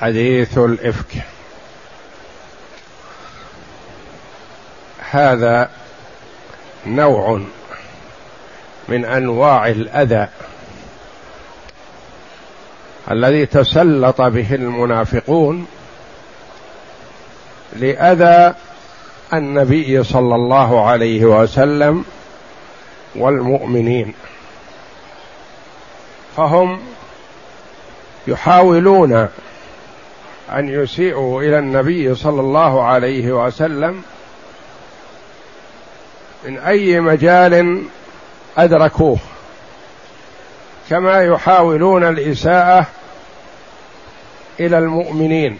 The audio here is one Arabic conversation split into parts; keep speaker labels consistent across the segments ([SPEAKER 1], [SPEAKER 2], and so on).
[SPEAKER 1] حديث الإفك. هذا نوع من أنواع الأذى الذي تسلط به المنافقون لأذى النبي صلى الله عليه وسلم والمؤمنين. فهم يحاولون أن يسيئوا إلى النبي صلى الله عليه وسلم من أي مجال أدركوه. كما يحاولون الإساءة إلى المؤمنين.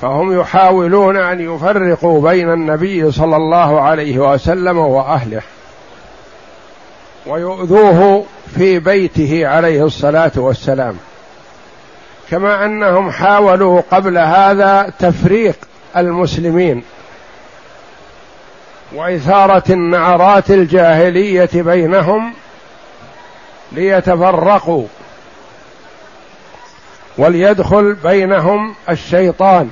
[SPEAKER 1] فهم يحاولون أن يفرقوا بين النبي صلى الله عليه وسلم وأهله. ويؤذوه في بيته عليه الصلاة والسلام. كما أنهم حاولوا قبل هذا تفريق المسلمين وإثارة النعرات الجاهلية بينهم ليتفرقوا وليدخل بينهم الشيطان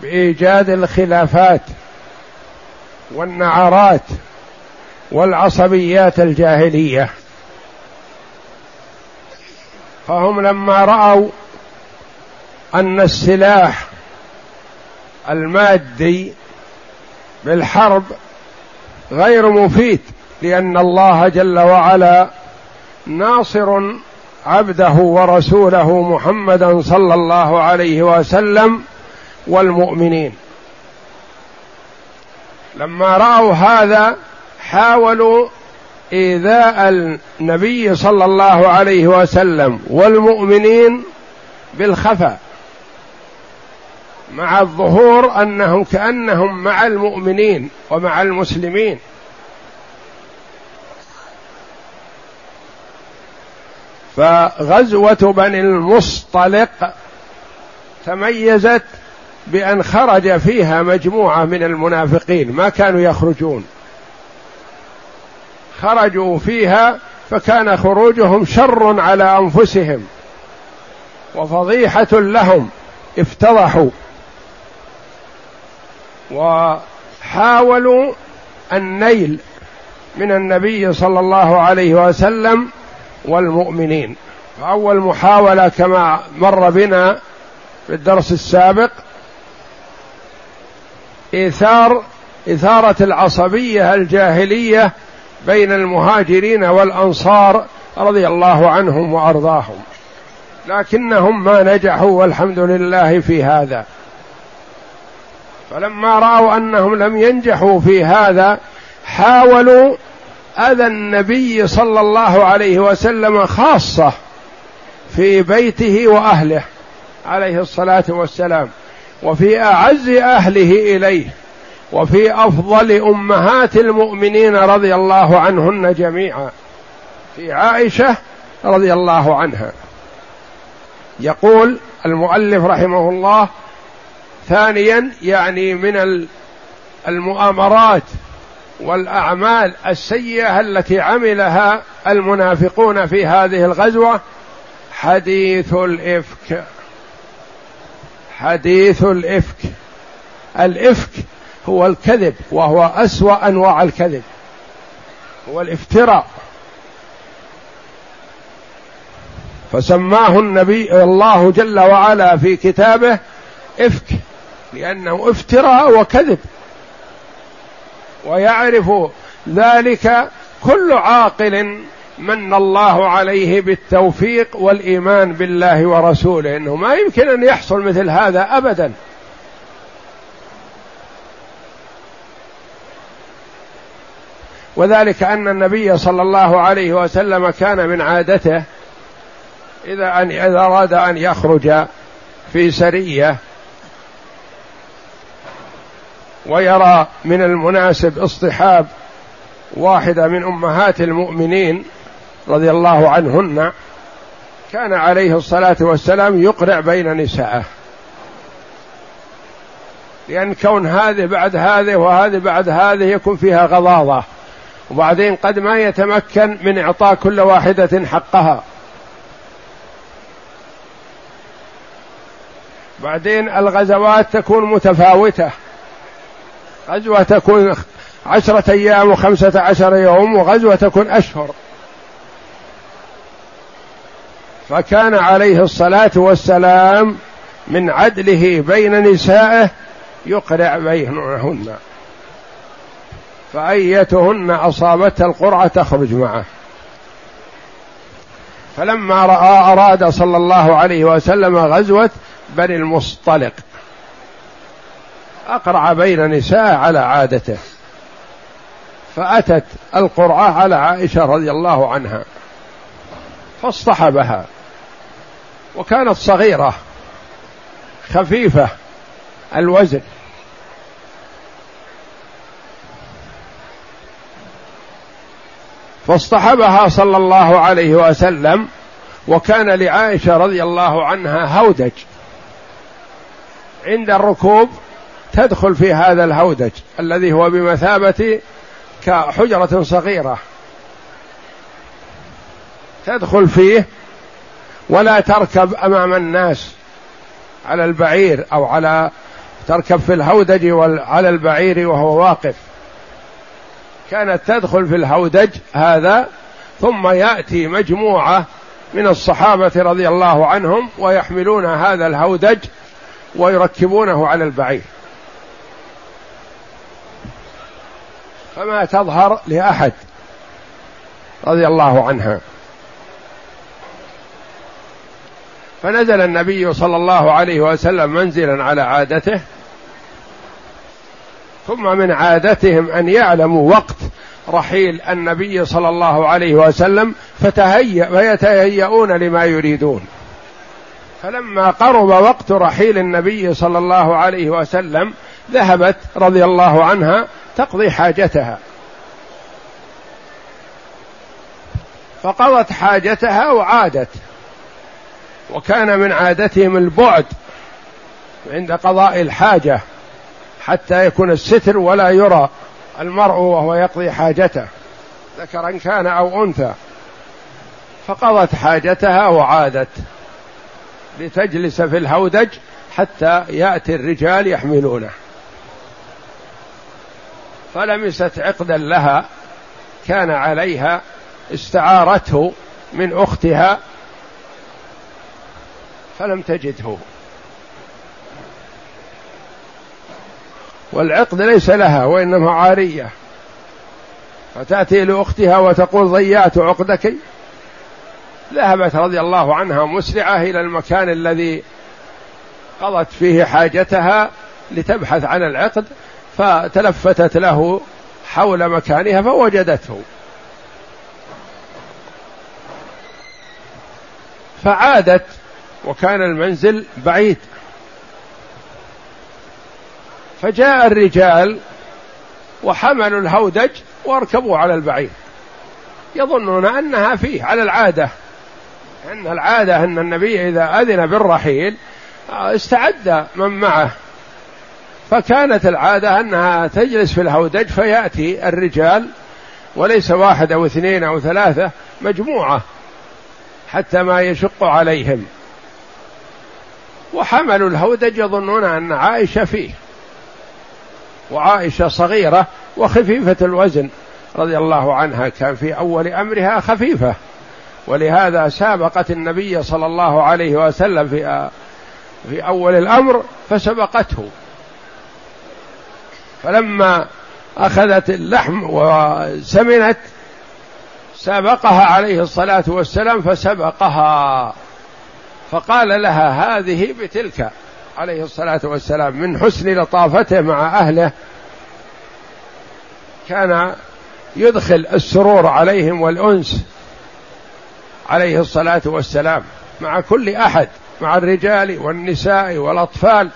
[SPEAKER 1] بإيجاد الخلافات والنعرات والعصبيات الجاهلية. فهم لما رأوا أن السلاح المادي بالحرب غير مفيد لأن الله جل وعلا ناصر عبده ورسوله محمدا صلى الله عليه وسلم والمؤمنين. لما رأوا هذا حاولوا إيذاء النبي صلى الله عليه وسلم والمؤمنين بالخفاء. مع الظهور أنهم كأنهم مع المؤمنين ومع المسلمين. فغزوة بني المصطلق تميزت بأن خرج فيها مجموعة من المنافقين ما كانوا يخرجون. خرجوا فيها فكان خروجهم شر على أنفسهم وفضيحة لهم افتضحوا. وحاولوا النيل من النبي صلى الله عليه وسلم والمؤمنين. فأول محاولة كما مر بنا في الدرس السابق ايثار اثاره العصبية الجاهلية بين المهاجرين والأنصار رضي الله عنهم وأرضاهم. لكنهم ما نجحوا والحمد لله في هذا. فلما رأوا أنهم لم ينجحوا في هذا حاولوا أذى النبي صلى الله عليه وسلم خاصة في بيته وأهله عليه الصلاة والسلام وفي أعز أهله إليه وفي أفضل أمهات المؤمنين رضي الله عنهن جميعا. في عائشة رضي الله عنها. يقول المؤلف رحمه الله ثانيا يعني من المؤامرات والأعمال السيئة التي عملها المنافقون في هذه الغزوة حديث الإفك. حديث الإفك. الإفك هو الكذب وهو أسوأ أنواع الكذب. هو الافتراء. فسماه النبي الله جل وعلا في كتابه إفك. لأنه افتراء وكذب. ويعرف ذلك كل عاقل من الله عليه بالتوفيق والإيمان بالله ورسوله إنه ما يمكن أن يحصل مثل هذا ابدا. وذلك أن النبي صلى الله عليه وسلم كان من عادته إذا ان إذا أراد أن يخرج في سرية ويرى من المناسب اصطحاب واحدة من أمهات المؤمنين رضي الله عنهن كان عليه الصلاة والسلام يقرع بين نسائه لأن كون هذه بعد هذه وهذه بعد هذه يكون فيها غضاضة. وبعدين قد ما يتمكن من إعطاء كل واحدة حقها. بعدين الغزوات تكون متفاوتة. غزوة تكون عشرة أيام وخمسة عشر يوم وغزوة تكون أشهر. فكان عليه الصلاة والسلام من عدله بين نسائه يقرع بينهن. فأيتهن أصابتها القرعة تخرج معه. فلما رأى أراد صلى الله عليه وسلم غزوة بني المصطلق. أقرع بين نساء على عادته. فأتت القرعة على عائشة رضي الله عنها فاصطحبها وكانت صغيرة خفيفة الوزن. فاصطحبها صلى الله عليه وسلم وكان لعائشة رضي الله عنها هودج. عند الركوب تدخل في هذا الهودج الذي هو بمثابة كحجرة صغيرة. تدخل فيه ولا تركب أمام الناس على البعير أو على تركب في الهودج على البعير وهو واقف. كانت تدخل في الهودج هذا ثم يأتي مجموعة من الصحابة رضي الله عنهم ويحملون هذا الهودج ويركبونه على البعير. فما تظهر لأحد رضي الله عنها. فنزل النبي صلى الله عليه وسلم منزلا على عادته ثم من عادتهم أن يعلموا وقت رحيل النبي صلى الله عليه وسلم فتهيأ فيتهيئون لما يريدون. فلما قرب وقت رحيل النبي صلى الله عليه وسلم ذهبت رضي الله عنها تقضي حاجتها. فقضت حاجتها وعادت. وكان من عادتهم البعد عند قضاء الحاجة حتى يكون الستر ولا يرى المرء وهو يقضي حاجته ذكرا كان أو أنثى. فقضت حاجتها وعادت. لتجلس في الهودج حتى يأتي الرجال يحملونه. فلمست عقدا لها كان عليها استعارته من أختها فلم تجده. والعقد ليس لها وإنما عارية. فتأتي لأختها وتقول ضيعت عقدك. ذهبت رضي الله عنها مسرعة إلى المكان الذي قضت فيه حاجتها لتبحث عن العقد. فتلفتت له حول مكانها فوجدته. فعادت وكان المنزل بعيد. فجاء الرجال وحملوا الهودج واركبوا على البعير. يظنون أنها فيه على العادة أن العادة أن النبي إذا أذن بالرحيل استعد من معه. فكانت العادة أنها تجلس في الهودج فيأتي الرجال وليس واحد أو اثنين أو ثلاثة مجموعة حتى ما يشق عليهم. وحملوا الهودج يظنون أن عائشة فيه وعائشة صغيرة وخفيفة الوزن رضي الله عنها كان في أول أمرها خفيفة. ولهذا سابقت النبي صلى الله عليه وسلم في في أول الأمر فسبقته. فلما أخذت اللحم وسمنت سابقها عليه الصلاة والسلام فسبقها. فقال لها هذه بتلك عليه الصلاة والسلام من حسن لطافته مع أهله. كان يدخل السرور عليهم والأنس عليه الصلاة والسلام مع كل أحد مع الرجال والنساء والأطفال.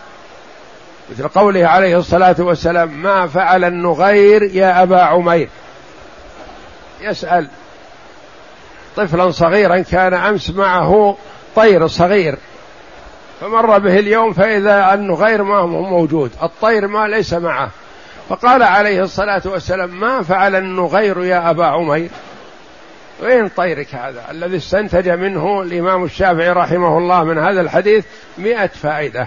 [SPEAKER 1] مثل قوله عليه الصلاة والسلام ما فعل النغير يا أبا عمير. يسأل طفلا صغيرا كان أمس معه طير صغير فمر به اليوم فإذا النغير ما هو موجود الطير ما ليس معه. فقال عليه الصلاة والسلام ما فعل النغير يا أبا عمير؟ وين طيرك هذا؟ الذي استنتج منه الإمام الشافعي رحمه الله من هذا الحديث مئة فائدة.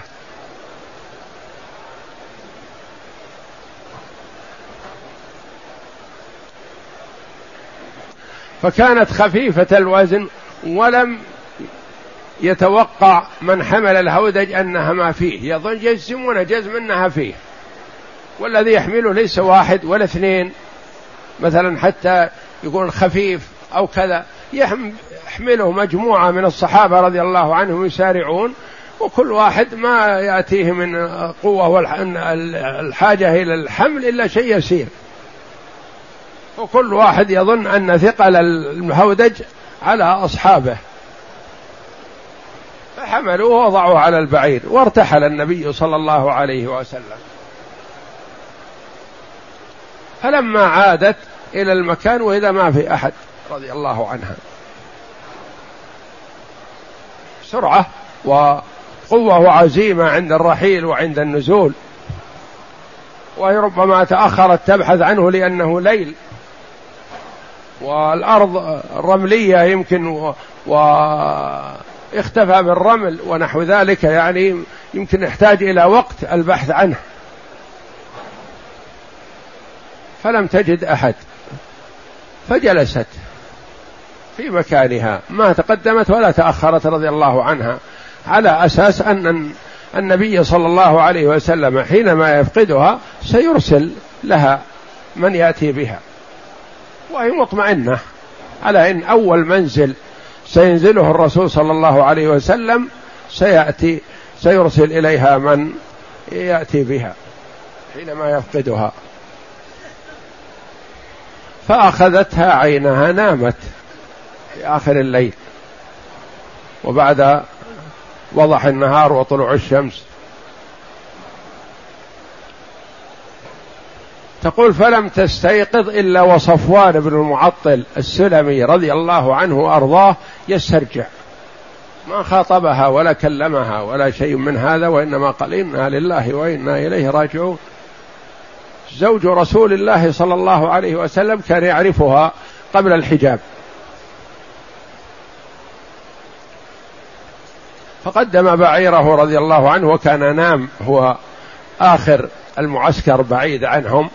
[SPEAKER 1] فكانت خفيفة الوزن ولم يتوقع من حمل الهودج أنها ما فيه. يظن يجزمون جزم أنها فيه. والذي يحمله ليس واحد ولا اثنين. مثلا حتى يكون خفيف أو كذا. يحمله مجموعة من الصحابة رضي الله عنهم يسارعون. وكل واحد ما يأتيه من قوة والحاجة إلى الحمل إلا شيء يسير. وكل واحد يظن أن ثقل الهودج على أصحابه. فحملوه ووضعوه على البعير وارتحل النبي صلى الله عليه وسلم. فلما عادت إلى المكان وإذا ما في أحد رضي الله عنها. سرعة وقوة وعزيمة عند الرحيل وعند النزول. وهي ربما تأخرت تبحث عنه لأنه ليل. والأرض الرملية يمكن. واختفى بالرمل ونحو ذلك يعني يمكن يحتاج إلى وقت البحث عنه. فلم تجد أحد. فجلست في مكانها. ما تقدمت ولا تأخرت رضي الله عنها على أساس أن النبي صلى الله عليه وسلم حينما يفقدها سيرسل لها من يأتي بها. وهي مطمئنة. على أن أول منزل سينزله الرسول صلى الله عليه وسلم سيأتي سيرسل إليها من يأتي بها حينما يفقدها. فأخذتها عينها نامت في آخر الليل. وبعد وضح النهار وطلوع الشمس. تقول فلم تستيقظ إلا وصفوان بن المعطل السلمي رضي الله عنه وأرضاه يسترجع. ما خاطبها ولا كلمها ولا شيء من هذا وإنما قال إنا لله وإنا إليه راجعون. زوج رسول الله صلى الله عليه وسلم كان يعرفها قبل الحجاب. فقدم بعيره رضي الله عنه وكان نام هو آخر المعسكر بعيد عنهم.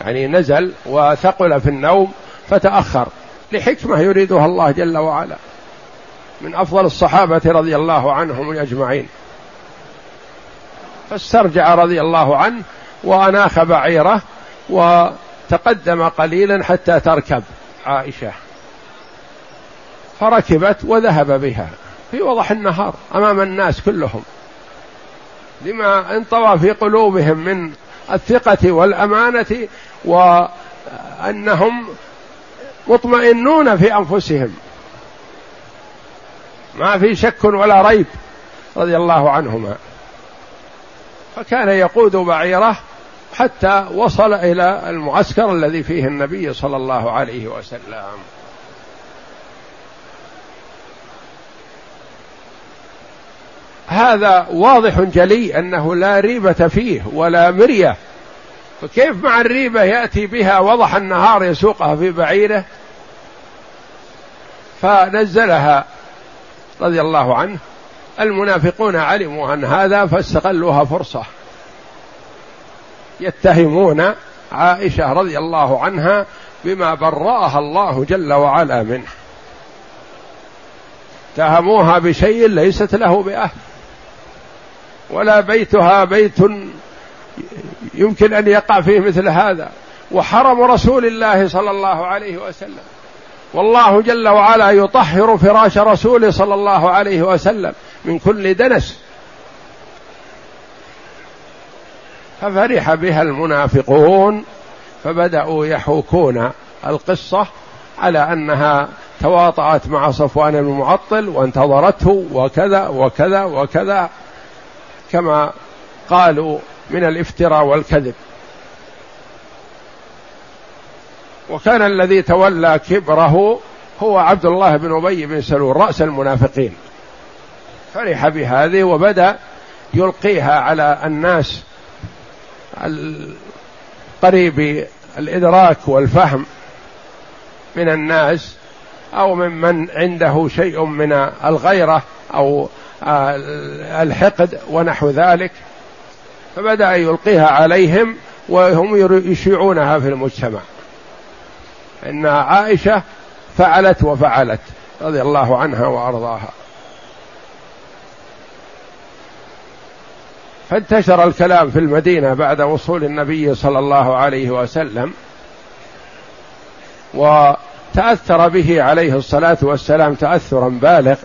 [SPEAKER 1] يعني نزل وثقل في النوم فتأخر لحكمة يريدها الله جل وعلا من أفضل الصحابة رضي الله عنهم أجمعين. فاسترجع رضي الله عنه وأناخ بعيره وتقدم قليلا حتى تركب عائشة. فركبت وذهب بها في وضح النهار أمام الناس كلهم. لما انطوى في قلوبهم من الثقة والأمانة وأنهم مطمئنون في أنفسهم. ما في شك ولا ريب رضي الله عنهما. فكان يقود بعيره حتى وصل إلى المعسكر الذي فيه النبي صلى الله عليه وسلم. هذا واضح جلي أنه لا ريبة فيه ولا مرية. فكيف مع الريبة يأتي بها وضح النهار يسوقها في بعيره؟ فنزلها رضي الله عنه. المنافقون علموا عن هذا فاستغلوها فرصة. يتهمون عائشة رضي الله عنها بما برأها الله جل وعلا منه. اتهموها بشيء ليست له بأهل. ولا بيتها بيت يمكن أن يقع فيه مثل هذا. وحرم رسول الله صلى الله عليه وسلم. والله جل وعلا يطهر فراش رسوله صلى الله عليه وسلم من كل دنس. ففرح بها المنافقون فبدأوا يحوكون القصة على أنها تواطأت مع صفوان المعطل وانتظرته وكذا وكذا وكذا. كما قالوا من الافتراء والكذب. وكان الذي تولى كبره هو عبد الله بن أبي بن سلول رأس المنافقين. فرح بهذه وبدأ يلقيها على الناس القريب الإدراك والفهم من الناس أو ممن عنده شيء من الغيرة أو الحقد ونحو ذلك. فبدأ يلقيها عليهم وهم يشيعونها في المجتمع. إن عائشة فعلت وفعلت رضي الله عنها وأرضاها. فانتشر الكلام في المدينة بعد وصول النبي صلى الله عليه وسلم وتأثر به عليه الصلاة والسلام تاثرا بالغ.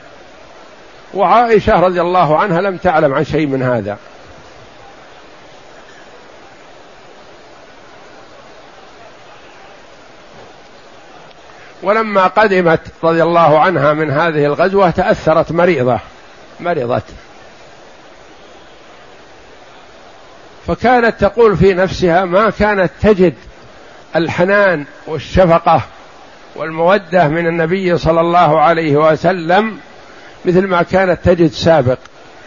[SPEAKER 1] وعائشة رضي الله عنها لم تعلم عن شيء من هذا. ولما قدمت رضي الله عنها من هذه الغزوة تأثرت مريضة مرضت فكانت تقول في نفسها ما كانت تجد الحنان والشفقة والمودة من النبي صلى الله عليه وسلم مثل ما كانت تجد سابق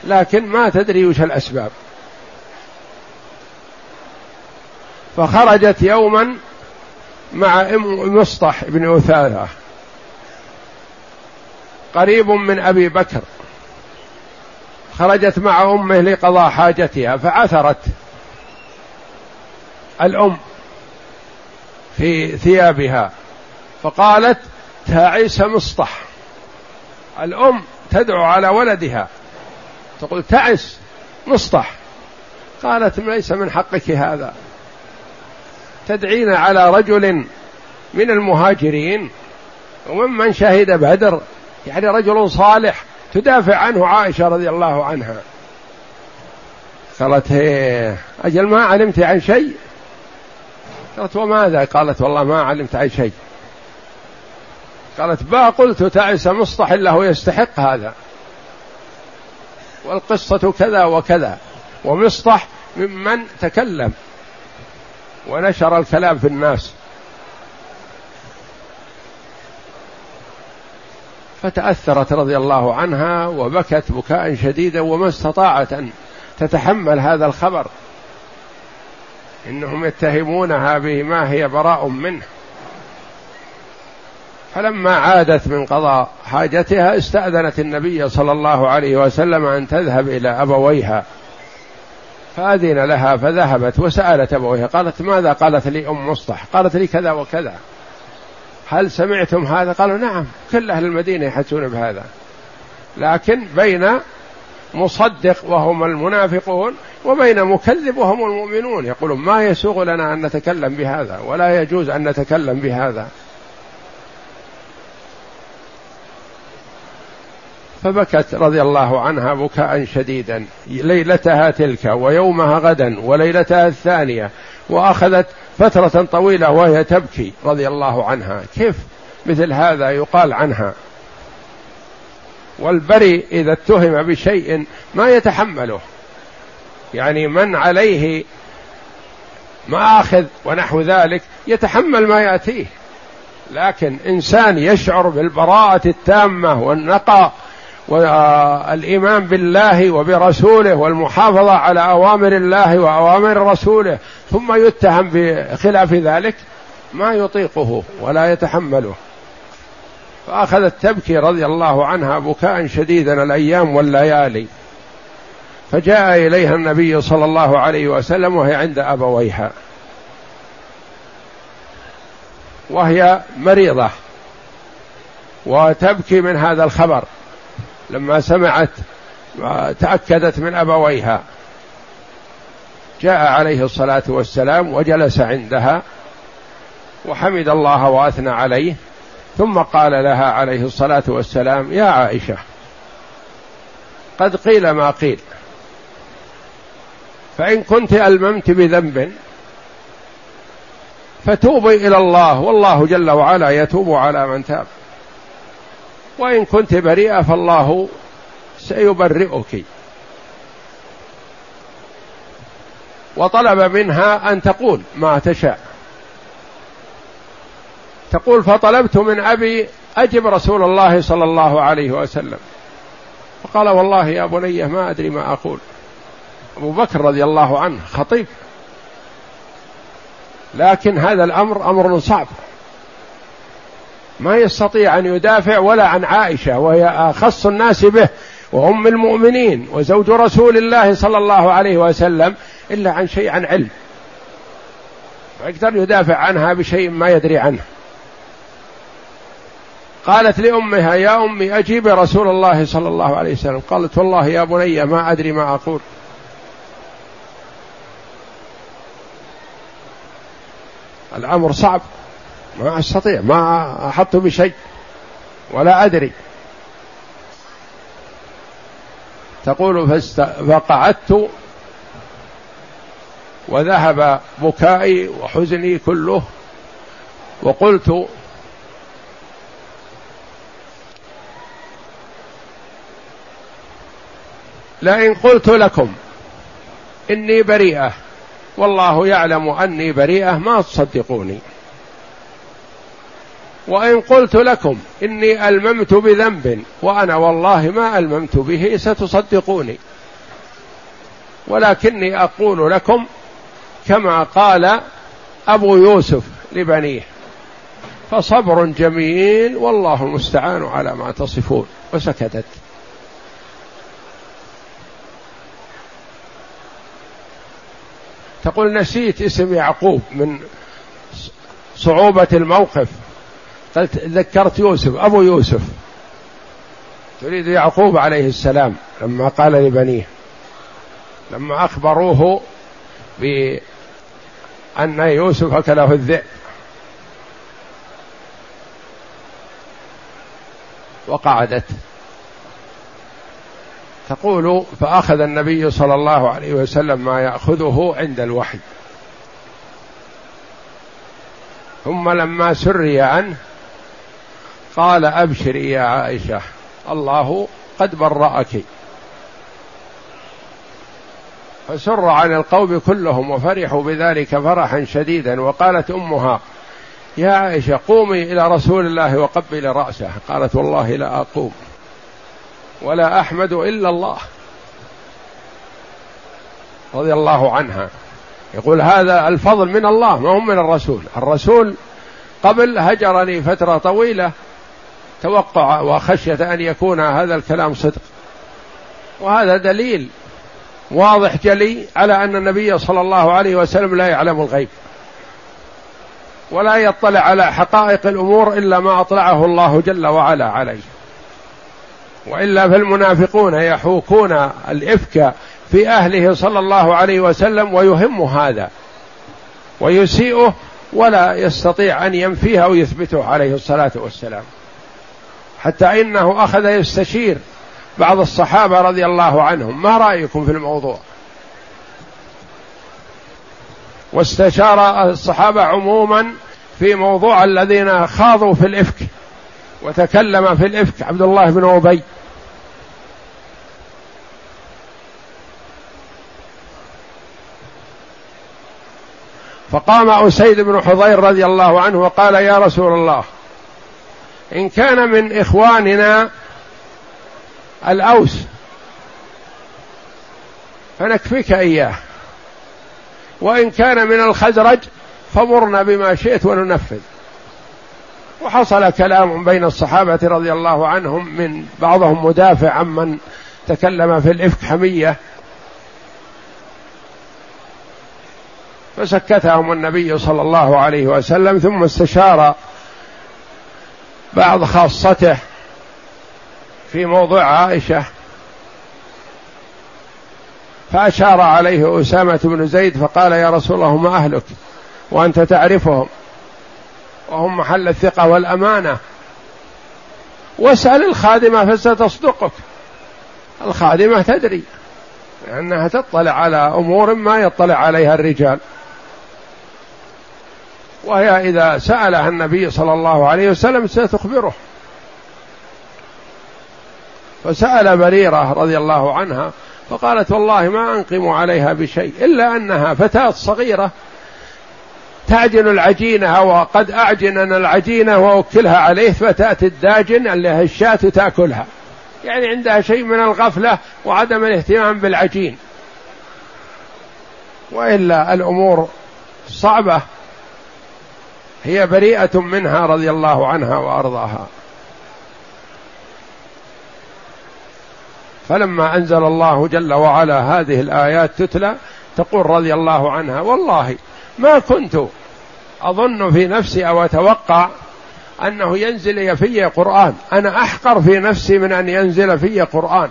[SPEAKER 1] لكن ما تدري وش الأسباب. فخرجت يوما مع ام مصطح بن أثاثة قريب من أبي بكر. خرجت مع أمه لقضاء حاجتها فعثرت الأم في ثيابها فقالت تعيس مصطح. الأم تدعو على ولدها. تقول تعس مصطح. قالت ليس من حقك هذا. تدعين على رجل من المهاجرين وممن شهد بدر يعني رجل صالح تدافع عنه عائشة رضي الله عنها. قالت هي أجل ما علمت عن شيء؟ قالت وماذا؟ قالت والله ما علمت عن شيء. قالت با قلت تعس مصطح له يستحق هذا. والقصة كذا وكذا ومصطح ممن تكلم ونشر الكلام في الناس. فتأثرت رضي الله عنها وبكت بكاء شديدا وما استطاعت أن تتحمل هذا الخبر. إنهم يتهمونها بما هي براء منه. فلما عادت من قضاء حاجتها استأذنت النبي صلى الله عليه وسلم أن تذهب إلى أبويها. فأذن لها فذهبت وسألت أبويها قالت ماذا قالت لي أم مصطح؟ قالت لي كذا وكذا. هل سمعتم هذا؟ قالوا نعم كل أهل المدينة يحسون بهذا. لكن بين مصدق وهم المنافقون وبين مكذب وهم المؤمنون. يقولون ما يسوغ لنا أن نتكلم بهذا ولا يجوز أن نتكلم بهذا. فبكت رضي الله عنها بكاء شديدا. ليلتها تلك ويومها غدا وليلتها الثانية وأخذت فترة طويلة وهي تبكي رضي الله عنها. كيف مثل هذا يقال عنها؟ والبري إذا اتهم بشيء ما يتحمله. يعني من عليه مآخذ ونحو ذلك يتحمل ما يأتيه. لكن إنسان يشعر بالبراءة التامة والنقاء والإيمان بالله وبرسوله والمحافظة على أوامر الله وأوامر رسوله ثم يتهم بخلاف ذلك ما يطيقه ولا يتحمله. فاخذت تبكي رضي الله عنها بكاء شديدا الأيام والليالي. فجاء إليها النبي صلى الله عليه وسلم وهي عند أبويها. وهي مريضة. وتبكي من هذا الخبر. لما سمعت تأكدت من أبويها جاء عليه الصلاة والسلام وجلس عندها وحمد الله وأثنى عليه ثم قال لها عليه الصلاة والسلام يا عائشة قد قيل ما قيل فإن كنت ألممت بذنب فتوبي إلى الله والله جل وعلا يتوب على من تاب. وإن كنت بريئة فالله سيبرئك. وطلب منها أن تقول ما تشاء. تقول فطلبت من أبي أجب رسول الله صلى الله عليه وسلم. فقال والله يا بني ما أدري ما أقول. أبو بكر رضي الله عنه خطيب. لكن هذا الأمر أمر صعب. ما يستطيع أن يدافع ولا عن عائشة وهي أخص الناس به وأم المؤمنين وزوج رسول الله صلى الله عليه وسلم إلا عن شيء عن علم. ويقدر يدافع عنها بشيء ما يدري عنه. قالت لأمها يا أمي أجيب رسول الله صلى الله عليه وسلم. قالت والله يا بني ما أدري ما أقول. الأمر صعب. ما أستطيع ما أحط بشيء ولا أدري. تقول فاست... فقعدت وذهب بكائي وحزني كله وقلت لئن قلت لكم إني بريئة والله يعلم أني بريئة ما تصدقوني. وإن قلت لكم إني ألممت بذنب وأنا والله ما ألممت به ستصدقوني. ولكني أقول لكم كما قال أبو يوسف لبنيه فصبر جميل والله المستعان على ما تصفون. وسكتت. تقول نسيت اسم يعقوب من صعوبة الموقف. قلت ذكرت يوسف أبو يوسف. تريد يعقوب عليه السلام لما قال لبنيه لما أخبروه بأن يوسف أكله الذئب. وقعدت. تقول فأخذ النبي صلى الله عليه وسلم ما يأخذه عند الوحي. ثم لما سري عنه قال أبشري يا عائشة الله قد برأك. فسر عن القوم كلهم وفرحوا بذلك فرحا شديدا وقالت أمها يا عائشة قومي إلى رسول الله وقبل رأسه. قالت والله لا أقوم ولا أحمد إلا الله. رضي الله عنها. يقول هذا الفضل من الله ما هو من الرسول. الرسول قبل هجرني فترة طويلة توقع وخشية أن يكون هذا الكلام صدق. وهذا دليل واضح جلي على أن النبي صلى الله عليه وسلم لا يعلم الغيب. ولا يطلع على حقائق الأمور إلا ما أطلعه الله جل وعلا عليه. وإلا فالمنافقون يحوكون الإفك في أهله صلى الله عليه وسلم ويهم هذا. ويسيئه ولا يستطيع أن ينفيه أو يثبته عليه الصلاة والسلام. حتى إنه أخذ يستشير بعض الصحابة رضي الله عنهم. ما رأيكم في الموضوع؟ واستشار الصحابة عموما في موضوع الذين خاضوا في الإفك وتكلم في الإفك عبد الله بن أبي. فقام أسيد بن حضير رضي الله عنه وقال يا رسول الله إن كان من إخواننا الأوس. فنكفيك إياه. وإن كان من الخزرج فمرنا بما شئت وننفذ. وحصل كلام بين الصحابة رضي الله عنهم من بعضهم مدافع عمن تكلم في الإفك حمية. فسكتهم النبي صلى الله عليه وسلم ثم استشار بعض خاصته في موضوع عائشة. فأشار عليه أسامة بن زيد فقال يا رسول الله هم أهلك وأنت تعرفهم وهم محل الثقة والأمانة. واسأل الخادمة فستصدقك. الخادمة تدري لانها تطلع على أمور ما يطلع عليها الرجال. وهي إذا سألها النبي صلى الله عليه وسلم ستخبره. فسأل بريرة رضي الله عنها فقالت والله ما أنقم عليها بشيء إلا أنها فتاة صغيرة تعجن العجينة وقد أعجن أنا العجينة وأوكلها عليه فتأتي الداجن اللي هي الشاة تأكلها. يعني عندها شيء من الغفلة وعدم الاهتمام بالعجين. وإلا الأمور صعبة. هي بريئة منها رضي الله عنها وأرضاها. فلما أنزل الله جل وعلا هذه الآيات تتلى تقول رضي الله عنها والله ما كنت أظن في نفسي أو أتوقع أنه ينزل في قرآن. أنا أحقر في نفسي من أن ينزل في قرآن.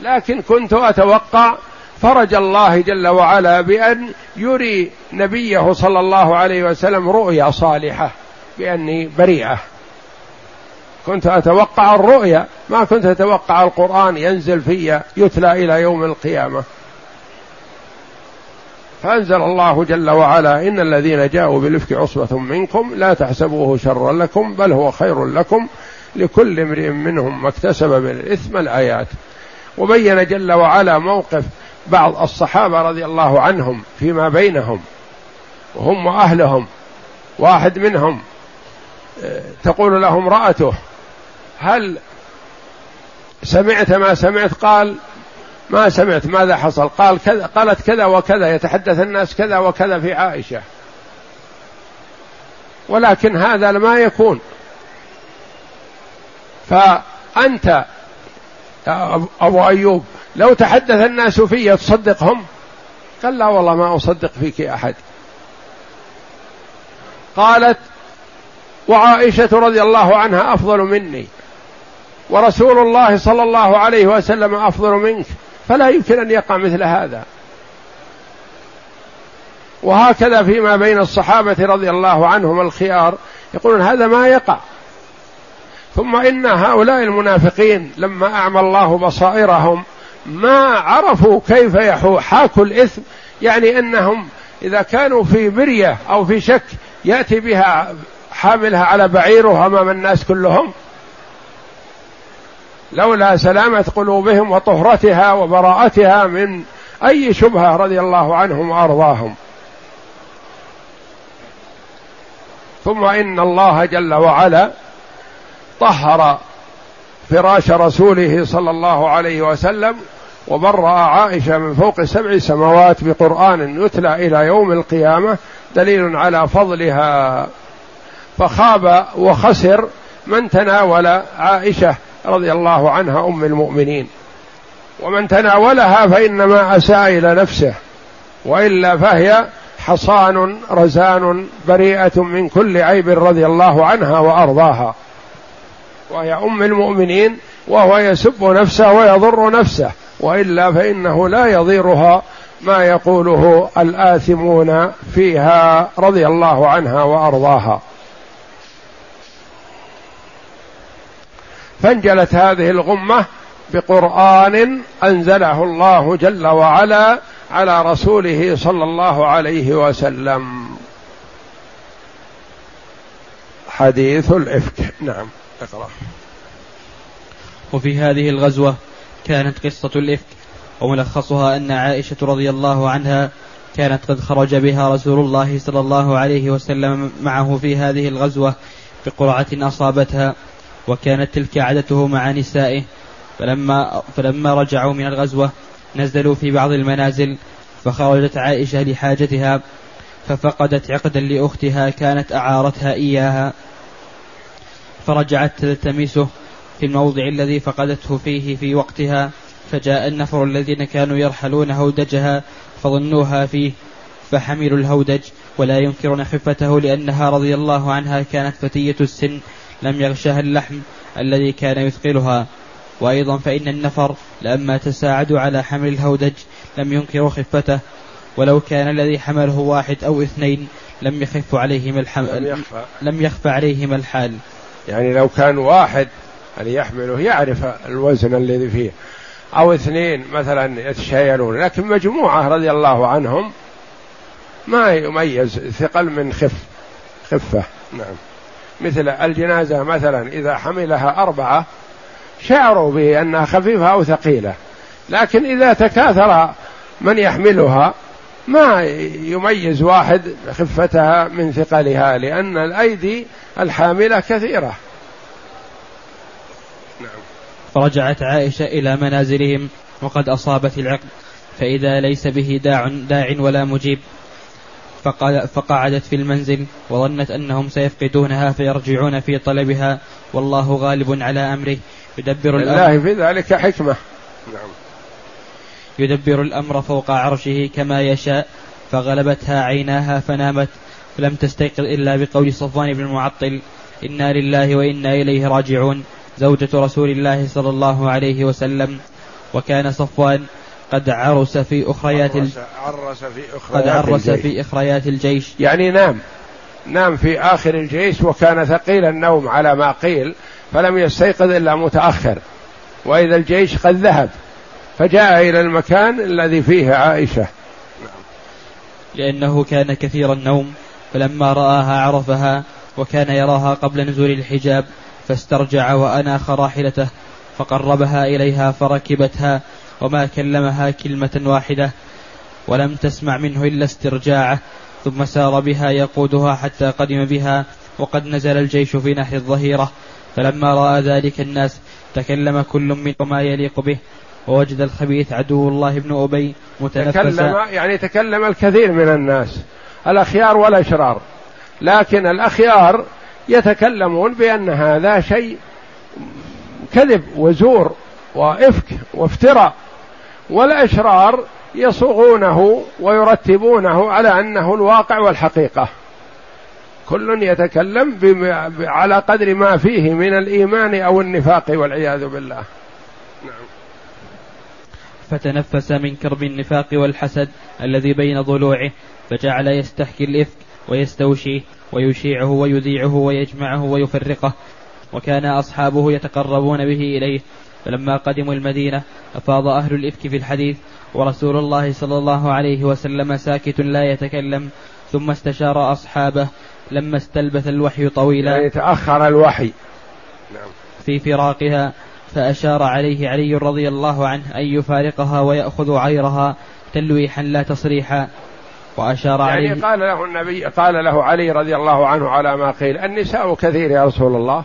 [SPEAKER 1] لكن كنت أتوقع فرج الله جل وعلا بأن يري نبيه صلى الله عليه وسلم رؤيا صالحة بأني بريئة. كنت أتوقع الرؤيا ما كنت أتوقع القرآن ينزل في يتلى إلى يوم القيامة. فأنزل الله جل وعلا إن الذين جاءوا بالإفك عصبة منكم لا تحسبوه شرا لكم بل هو خير لكم لكل امرئ منهم ما اكتسب من الإثم الآيات. وبين جل وعلا موقف بعض الصحابة رضي الله عنهم فيما بينهم وهم وأهلهم واحد منهم آه، تقول له امرأته هل سمعت ما سمعت؟ قال ما سمعت ماذا حصل؟ قال كذا قالت كذا وكذا يتحدث الناس كذا وكذا في عائشة. ولكن هذا ما يكون. فأنت أبو أيوب لو تحدث الناس في تصدقهم قال لا والله ما أصدق فيك أحد. قالت وعائشة رضي الله عنها أفضل مني ورسول الله صلى الله عليه وسلم أفضل منك فلا يمكن أن يقع مثل هذا. وهكذا فيما بين الصحابة رضي الله عنهم الخيار يقولون هذا ما يقع. ثم إن هؤلاء المنافقين لما أعمى الله بصائرهم ما عرفوا كيف يحاكوا الإثم. يعني أنهم إذا كانوا في مرية أو في شك يأتي بها حاملها على بعيره أمام الناس كلهم. لولا سلامة قلوبهم وطهرتها وبراءتها من أي شبهة رضي الله عنهم وأرضاهم. ثم إن الله جل وعلا طهر فراش رسوله صلى الله عليه وسلم وبرأ عائشة من فوق سبع سماوات بقرآن يتلى إلى يوم القيامة دليل على فضلها. فخاب وخسر من تناول عائشة رضي الله عنها أم المؤمنين. ومن تناولها فإنما أساء إلى نفسه وإلا فهي حصان رزان بريئة من كل عيب رضي الله عنها وأرضاها. وهي أم المؤمنين وهو يسب نفسه ويضر نفسه. وإلا فإنه لا يضيرها ما يقوله الآثمون فيها رضي الله عنها وأرضاها. فانجلت هذه الغمة بقرآن أنزله الله جل وعلا على رسوله صلى الله عليه وسلم. حديث الإفك. نعم اقرأ.
[SPEAKER 2] وفي هذه الغزوة كانت قصة الإفك وملخصها أن عائشة رضي الله عنها كانت قد خرج بها رسول الله صلى الله عليه وسلم معه في هذه الغزوة بقرعة أصابتها وكانت تلك عادته مع نسائه. فلما فلما رجعوا من الغزوة نزلوا في بعض المنازل فخرجت عائشة لحاجتها ففقدت عقدا لأختها كانت أعارتها إياها. فرجعت تلتمسه في الموضع الذي فقدته فيه في وقتها فجاء النفر الذين كانوا يرحلون هودجها فظنوها فيه فحملوا الهودج ولا ينكرون خفته لأنها رضي الله عنها كانت فتية السن لم يغشها اللحم الذي كان يثقلها. وأيضا فإن النفر لما تساعدوا على حمل الهودج لم ينكروا خفته ولو كان الذي حمله واحد أو اثنين لم يخف عليهم الحمل لم يخفى, لم يخفى عليهم الحال.
[SPEAKER 1] يعني لو كان واحد اللي يحمله يعرف الوزن الذي فيه. أو اثنين مثلا يتشايلون لكن مجموعة رضي الله عنهم ما يميز ثقل من خف خفة. نعم. مثل الجنازة مثلا إذا حملها أربعة شعروا بأنها خفيفة أو ثقيلة. لكن إذا تكاثر من يحملها ما يميز واحد خفتها من ثقلها لأن الأيدي الحاملة كثيرة.
[SPEAKER 2] فرجعت عائشة إلى منازلهم وقد أصابت العقد فإذا ليس به داع داع ولا مجيب. فقعدت في المنزل وظنت أنهم سيفقدونها فيرجعون في طلبها. والله غالب على أمره.
[SPEAKER 1] يدبر الأمر. الله في ذلك حكمة. نعم.
[SPEAKER 2] يدبر الأمر فوق عرشه كما يشاء فغلبتها عيناها فنامت. فلم تستيقظ إلا بقول صفوان بن المعطل إنا لله وإنا إليه راجعون. زوجة رسول الله صلى الله عليه وسلم وكان صفوان قد عرس في أخريات
[SPEAKER 1] عرس, عرس في أخريات
[SPEAKER 2] قد عرس الجيش. في أخريات الجيش
[SPEAKER 1] يعني نام نام في آخر الجيش وكان ثقيل النوم على ما قيل فلم يستيقظ إلا متأخر وإذا الجيش قد ذهب فجاء إلى المكان الذي فيه عائشة
[SPEAKER 2] لأنه كان كثير النوم فلما رآها عرفها وكان يراها قبل نزول الحجاب فاسترجع وأناخ راحلته فقربها إليها فركبتها وما كلمها كلمة واحدة ولم تسمع منه إلا استرجاعه ثم سار بها يقودها حتى قدم بها وقد نزل الجيش في نحر الظهيرة فلما رأى ذلك الناس تكلم كل منهم ما يليق به ووجد الخبيث عدو الله بن أبي
[SPEAKER 1] متنفسا. يعني تكلم الكثير من الناس الأخيار والأشرار لكن الأخيار يتكلمون بأن هذا شيء كذب وزور وإفك وافتراء والأشرار يصوغونه ويرتبونه على أنه الواقع والحقيقة. كل يتكلم على قدر ما فيه من الإيمان أو النفاق والعياذ بالله. نعم.
[SPEAKER 2] فتنفس من كرب النفاق والحسد الذي بين ضلوعه فجعل يستحكي الإفك ويستوشيه. ويشيعه ويذيعه ويجمعه ويفرقه وكان أصحابه يتقربون به إليه. فلما قدموا المدينة أفاض أهل الإفك في الحديث ورسول الله صلى الله عليه وسلم ساكت لا يتكلم. ثم استشار أصحابه لما استلبث الوحي طويلا.
[SPEAKER 1] يعني تأخر الوحي.
[SPEAKER 2] نعم. في فراقها فأشار عليه علي رضي الله عنه أن يفارقها ويأخذ عيرها تلويحا لا تصريحا. وأشار
[SPEAKER 1] يعني
[SPEAKER 2] عليه.
[SPEAKER 1] قال له النبي قال له علي رضي الله عنه على ما قيل النساء كثير يا رسول الله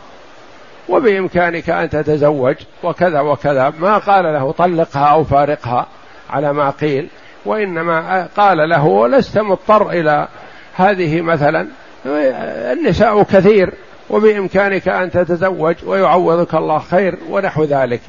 [SPEAKER 1] وبإمكانك أن تتزوج وكذا وكذا. ما قال له طلقها أو فارقها على ما قيل وإنما قال له لست مضطر إلى هذه مثلا. النساء كثير وبإمكانك أن تتزوج ويعوضك الله خير ونحو ذلك.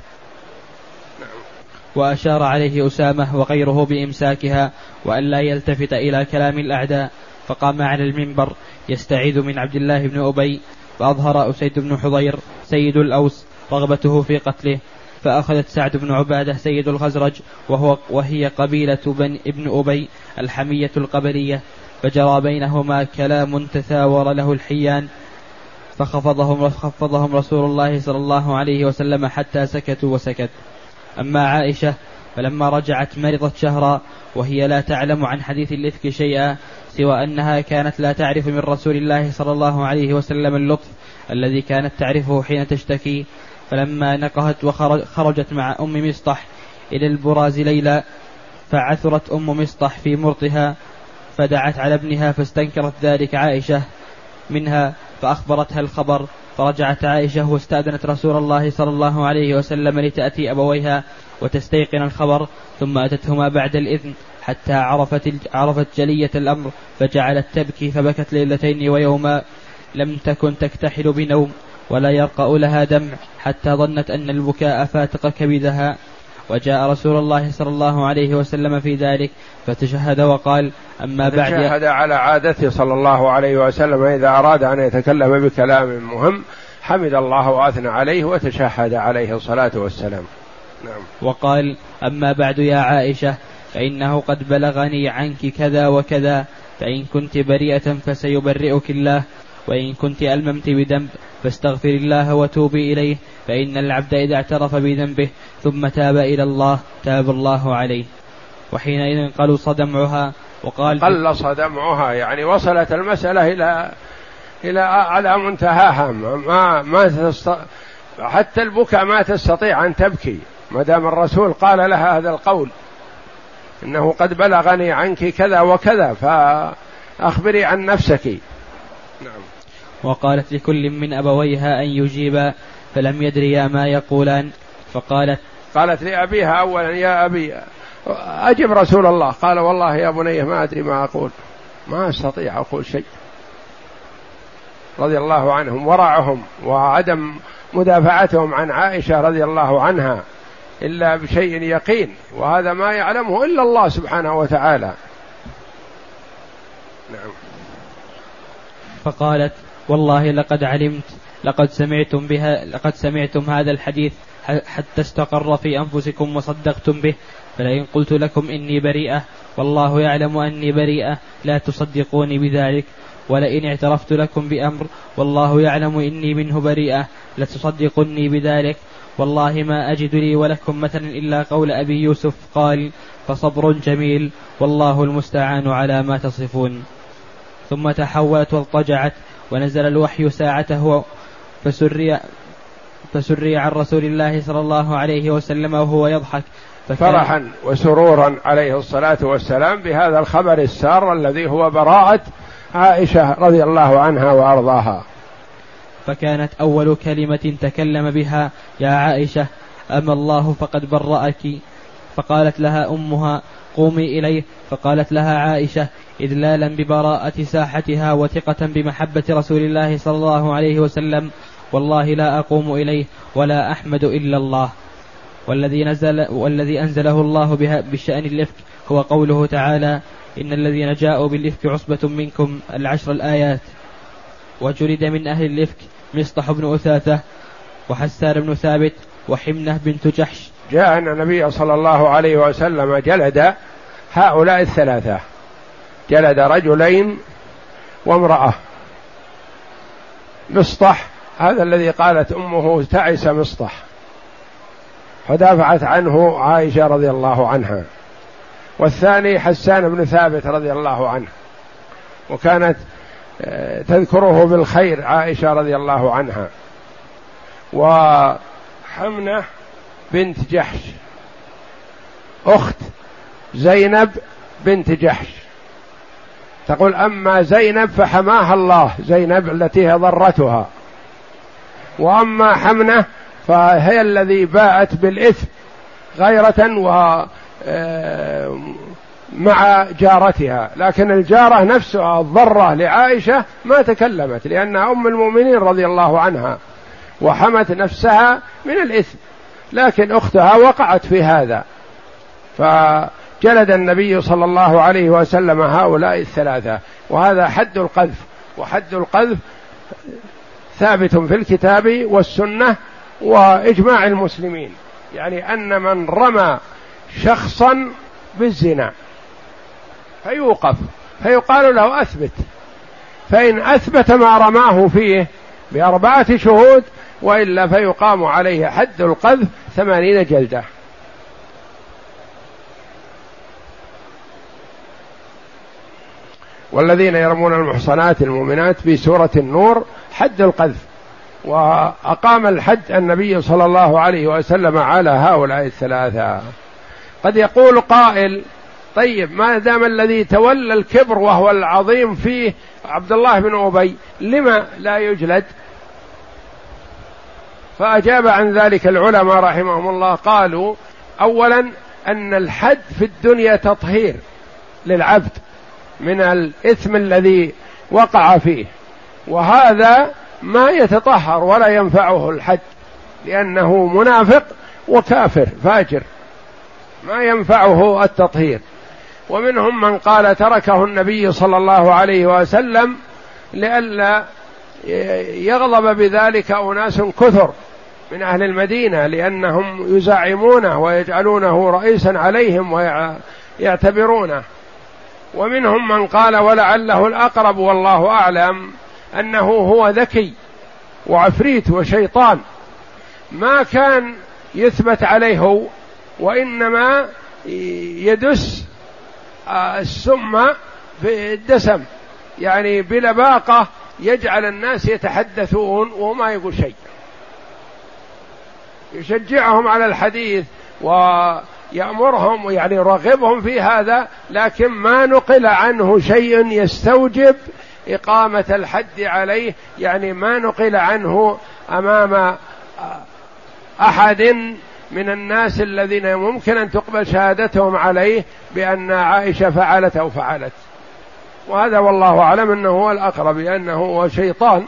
[SPEAKER 2] وأشار عليه أسامة وغيره بإمساكها وأن لا يلتفت إلى كلام الأعداء فقام على المنبر يستعيذ من عبد الله بن أبي فأظهر أسيد بن حضير سيد الأوس رغبته في قتله فأخذت سعد بن عبادة سيد الخزرج وهو وهي قبيلة بن ابن أبي الحمية القبلية فجرى بينهما كلام تثاور له الحيان فخفضهم خفضهم رسول الله صلى الله عليه وسلم حتى سكتوا وسكت. أما عائشة فلما رجعت مرضت شهرا وهي لا تعلم عن حديث الإفك شيئا سوى أنها كانت لا تعرف من رسول الله صلى الله عليه وسلم اللطف الذي كانت تعرفه حين تشتكي. فلما نقهت وخرجت مع أم مصطح إلى البراز ليلى فعثرت أم مصطح في مرطها فدعت على ابنها فاستنكرت ذلك عائشة منها فأخبرتها الخبر فرجعت عائشة واستأذنت رسول الله صلى الله عليه وسلم لتأتي أبويها وتستيقن الخبر ثم أتتهما بعد الإذن حتى عرفت عرفت جلية الأمر فجعلت تبكي فبكت ليلتين ويوما لم تكن تكتحل بنوم ولا يرقأ لها دمع حتى ظنت أن البكاء فاتق كبدها. وجاء رسول الله صلى الله عليه وسلم في ذلك فتشهد وقال أما بعد
[SPEAKER 1] تشهد على عادته صلى الله عليه وسلم إذا أراد أن يتكلم بكلام مهم حمد الله وأثنى عليه وتشهد عليه الصلاة والسلام
[SPEAKER 2] نعم. وقال أما بعد يا عائشة فإنه قد بلغني عنك كذا وكذا فإن كنت بريئة فسيبرئك الله وإن كنت ألممت بذنب فاستغفر الله وتوبي إليه فإن العبد إذا اعترف بذنبه ثم تاب إلى الله تاب الله عليه. وحينئذ قلص دمعها وقال
[SPEAKER 1] قلص دمعها يعني وصلت المسألة إلى إلى على منتهاها. ما ما حتى البكاء ما تستطيع أن تبكي. ما دام الرسول قال لها هذا القول إنه قد بلغني عنك كذا وكذا فأخبري عن نفسك.
[SPEAKER 2] وقالت لكل من أبويها أن يجيبا فلم يدريا ما يقولان. فقالت
[SPEAKER 1] قالت لأبيها أولا يا أبي أجب رسول الله. قال والله يا بني ما أدري ما أقول. ما أستطيع أقول شيء. رضي الله عنهم ورعهم وعدم مدافعتهم عن عائشة رضي الله عنها إلا بشيء يقين. وهذا ما يعلمه إلا الله سبحانه وتعالى.
[SPEAKER 2] نعم. فقالت والله لقد علمت لقد سمعتم بها لقد سمعتم هذا الحديث حتى استقر في أنفسكم وصدقتم به. فلئن قلت لكم إني بريئة والله يعلم أني بريئة لا تصدقوني بذلك. ولئن اعترفت لكم بأمر والله يعلم إني منه بريئة لتصدقني بذلك. والله ما أجد لي ولكم مثلا إلا قول أبي يوسف قال فصبر جميل والله المستعان على ما تصفون. ثم تحولت واضطجعت ونزل الوحي ساعته فسري فسري عن رسول الله صلى الله عليه وسلم وهو يضحك.
[SPEAKER 1] فرحا وسرورا عليه الصلاة والسلام بهذا الخبر السار الذي هو براءة عائشة رضي الله عنها وأرضاها.
[SPEAKER 2] فكانت أول كلمة تكلم بها يا عائشة أما الله فقد برأك. فقالت لها أمها قومي إليه. فقالت لها عائشة إذلالا ببراءة ساحتها وثقة بمحبة رسول الله صلى الله عليه وسلم والله لا أقوم إليه ولا أحمد إلا الله. والذي نزل والذي أنزله الله بها بشأن الإفك هو قوله تعالى إن الذين جاءوا بالإفك عصبة منكم العشر الآيات. وجلد من أهل الإفك مصطح بن أثاثة وحسان بن ثابت وحمنة بنت جحش.
[SPEAKER 1] جاء أن النبي صلى الله عليه وسلم جلد هؤلاء الثلاثة. جلد رجلين وامرأة. مصطح هذا الذي قالت أمه تعس مصطح. فدافعت عنه عائشة رضي الله عنها. والثاني حسان بن ثابت رضي الله عنه. وكانت آه، تذكره بالخير عائشة رضي الله عنها. وحمنة بنت جحش. أخت زينب بنت جحش. تقول أما زينب فحماها الله زينب التي هي ضرتها. وأما حمنة فهي الذي باءت بالإثم غيرة و آه، مع جارتها. لكن الجارة نفسها الضرة لعائشة ما تكلمت لأنها أم المؤمنين رضي الله عنها وحمت نفسها من الإثم. لكن أختها وقعت في هذا. فجلد النبي صلى الله عليه وسلم هؤلاء الثلاثة. وهذا حد القذف. وحد القذف ثابت في الكتاب والسنة وإجماع المسلمين. يعني أن من رمى شخصا بالزنا فيوقف. فيقال له أثبت. فإن أثبت ما رماه فيه بأربعة شهود وإلا فيقام عليه حد القذف ثمانين جلدة. والذين يرمون المحصنات المؤمنات في سورة النور حد القذف. وأقام الحد النبي صلى الله عليه وسلم على هؤلاء الثلاثة. قد يقول قائل طيب ما دام الذي تولى الكبر وهو العظيم فيه عبد الله بن أبي لما لا يجلد؟ فأجاب عن ذلك العلماء رحمهم الله قالوا أولا أن الحد في الدنيا تطهير للعبد. من الإثم الذي وقع فيه. وهذا ما يتطهر ولا ينفعه الحد لأنه منافق وكافر فاجر. ما ينفعه التطهير. ومنهم من قال تركه النبي صلى الله عليه وسلم لئلا يغضب بذلك أناس كثر من أهل المدينة لأنهم يزعمونه ويجعلونه رئيسا عليهم ويعتبرونه. ومنهم من قال ولعله الأقرب والله أعلم أنه هو ذكي وعفريت وشيطان. ما كان يثبت عليه وإنما يدس السم في الدسم. يعني بلباقة يجعل الناس يتحدثون وما يقول شيء. يشجعهم على الحديث ويأمرهم يعني يرغبهم في هذا لكن ما نقل عنه شيء يستوجب إقامة الحد عليه يعني ما نقل عنه أمام أحد من الناس الذين ممكن أن تقبل شهادتهم عليه بأن عائشة فعلت أو فعلت. وهذا والله أعلم أنه هو الأقرب لأنه هو شيطان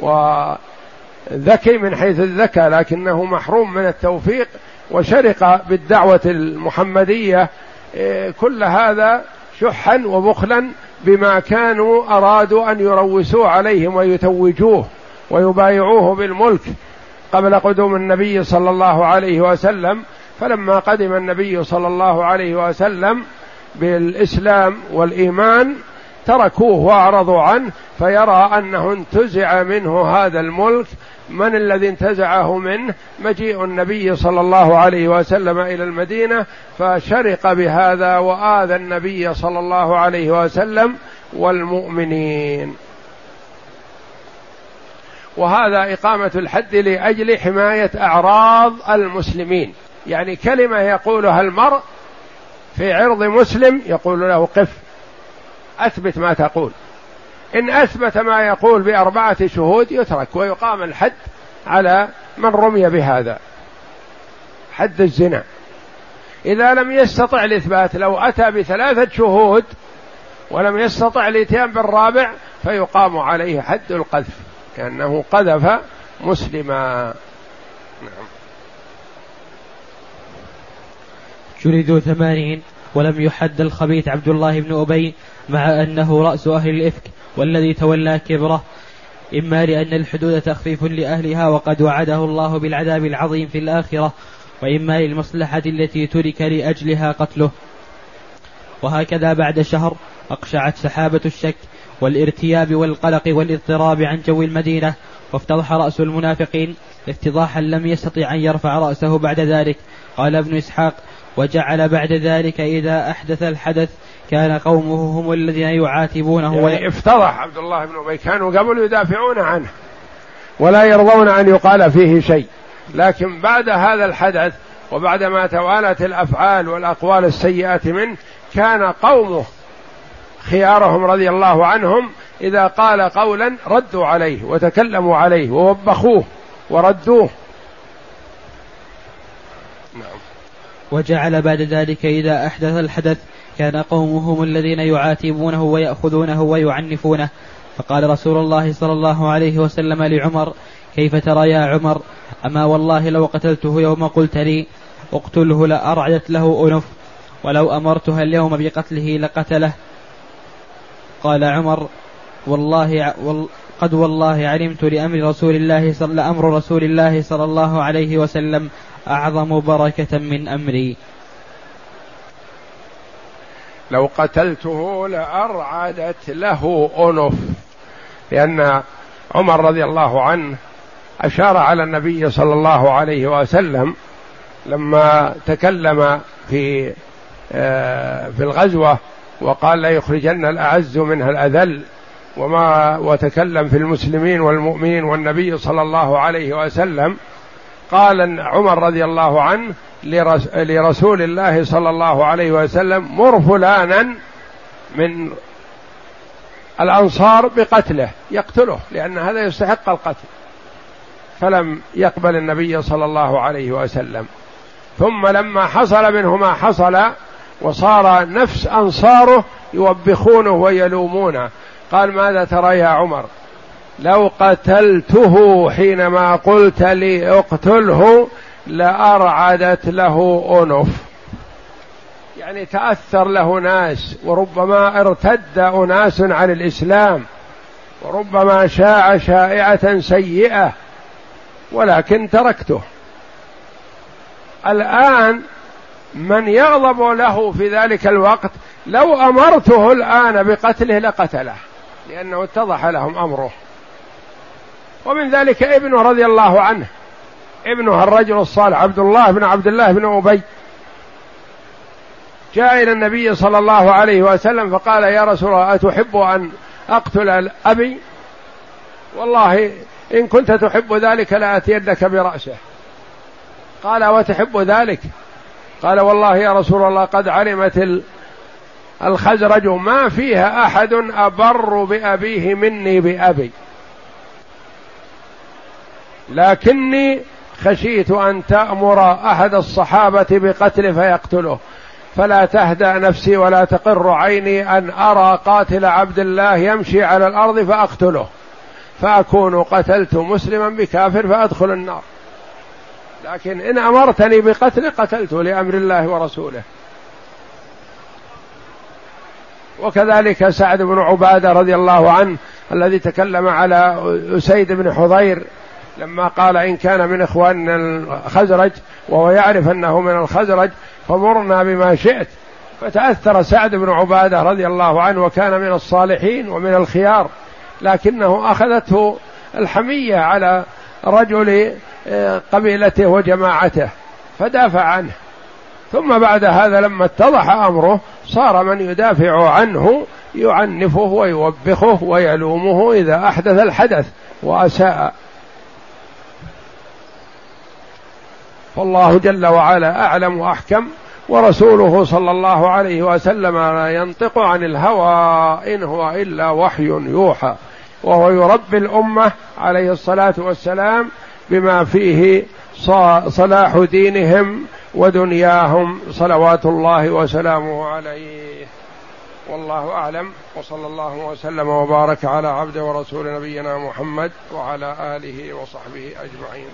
[SPEAKER 1] وذكي من حيث الذكاء لكنه محروم من التوفيق وشرق بالدعوة المحمدية إيه، كل هذا شحا وبخلا بما كانوا أرادوا أن يروسوه عليهم ويتوجوه ويبايعوه بالملك قبل قدوم النبي صلى الله عليه وسلم. فلما قدم النبي صلى الله عليه وسلم بالإسلام والإيمان تركوه وأعرضوا عنه فيرى أنه انتزع منه هذا الملك. من الذي انتزعه منه؟ مجيء النبي صلى الله عليه وسلم إلى المدينة فشرق بهذا وآذى النبي صلى الله عليه وسلم والمؤمنين. وهذا إقامة الحد لأجل حماية أعراض المسلمين. يعني كلمة يقولها المرء في عرض مسلم يقول له قف. أثبت ما تقول. إن أثبت ما يقول بأربعة شهود يترك ويقام الحد على من رمي بهذا. حد الزنا. إذا لم يستطع الإثبات لو أتى بثلاثة شهود ولم يستطع الإتيان بالرابع فيقام عليه حد القذف كأنه قذف مسلما. نعم.
[SPEAKER 2] جلدوا ثمانين ولم يحد الخبيث عبد الله بن أبي مع أنه رأس أهل الإفك والذي تولى كبره. إما لأن الحدود تخفيف لأهلها وقد وعده الله بالعذاب العظيم في الآخرة وإما للمصلحة التي ترك لأجلها قتله. وهكذا بعد شهر أقشعت سحابة الشك والارتياب والقلق والاضطراب عن جو المدينة وافتضح رأس المنافقين افتضاحا لم يستطع أن يرفع رأسه بعد ذلك. قال ابن إسحاق وجعل بعد ذلك إذا أحدث الحدث كان قومه هم الذين يعاتبونه
[SPEAKER 1] يعني افتضح عبد الله بن أبي كانوا قبل يدافعون عنه ولا يرضون أن يقال فيه شيء. لكن بعد هذا الحدث وبعدما توالت الأفعال والأقوال السيئة منه كان قومه خيارهم رضي الله عنهم إذا قال قولا ردوا عليه وتكلموا عليه ووبخوه وردوه.
[SPEAKER 2] نعم. وجعل بعد ذلك إذا أحدث الحدث كان قومهم الذين يعاتبونه ويأخذونه ويعنفونه. فقال رسول الله صلى الله عليه وسلم لعمر كيف ترى يا عمر؟ أما والله لو قتلته يوم قلت لي اقتله لأرعدت له أنف ولو أمرتها اليوم بقتله لقتله. قال عمر والله قد والله علمت لأمر رسول الله صلى أمر رسول الله صلى الله عليه وسلم أعظم بركة من أمري.
[SPEAKER 1] لو قتلته لأرعدت له أنف. لأن عمر رضي الله عنه أشار على النبي صلى الله عليه وسلم لما تكلم في آه، في الغزوة وقال لا يخرجن الأعز منها الأذل وما وتكلم في المسلمين والمؤمنين والنبي صلى الله عليه وسلم قال عمر رضي الله عنه لرسول الله صلى الله عليه وسلم مر فلانا من الأنصار بقتله يقتله لأن هذا يستحق القتل. فلم يقبل النبي صلى الله عليه وسلم. ثم لما حصل منه ما حصل وصار نفس أنصاره يوبخونه ويلومونه. قال ماذا ترى يا عمر؟ لو قتلته حينما قلت لي اقتله لأرعدت له أنف. يعني تأثر له ناس وربما ارتد أناس عن الإسلام وربما شاع شائعة سيئة ولكن تركته. الآن من يغضب له في ذلك الوقت لو أمرته الآن بقتله لقتله لأنه اتضح لهم أمره. ومن ذلك ابنه رضي الله عنه. ابنه الرجل الصالح عبد الله بن عبد الله بن أبي. جاء إلى النبي صلى الله عليه وسلم فقال يا رسول الله أتحب أن أقتل ابي والله إن كنت تحب ذلك لأتينك برأسه. قال وتحب ذلك؟ قال والله يا رسول الله قد علمت الخزرج ما فيها أحد أبر بأبيه مني بأبي. لكني خشيت أن تأمر أحد الصحابة بقتله فيقتله. فلا تهدأ نفسي ولا تقر عيني أن أرى قاتل عبد الله يمشي على الأرض فأقتله. فأكون قتلت مسلما بكافر فأدخل النار. لكن إن أمرتني بقتل قتلته لأمر الله ورسوله. وكذلك سعد بن عبادة رضي الله عنه الذي تكلم على أسيد بن حضير لما قال إن كان من إخواننا الخزرج وهو يعرف أنه من الخزرج فمرنا بما شئت. فتأثر سعد بن عبادة رضي الله عنه وكان من الصالحين ومن الخيار لكنه أخذته الحمية على رجل آه، قبيلته وجماعته فدافع عنه. ثم بعد هذا لما اتضح أمره صار من يدافع عنه يعنفه ويوبخه ويلومه إذا أحدث الحدث وأساء. فالله جل وعلا أعلم وأحكم ورسوله صلى الله عليه وسلم لا ينطق عن الهوى إن هو إلا وحي يوحى وهو يربي الأمة عليه الصلاة والسلام بما فيه صلاح دينهم ودنياهم صلوات الله وسلامه عليه. والله أعلم وصلى الله وسلم وبارك على عبد ورسول نبينا محمد وعلى آله وصحبه أجمعين.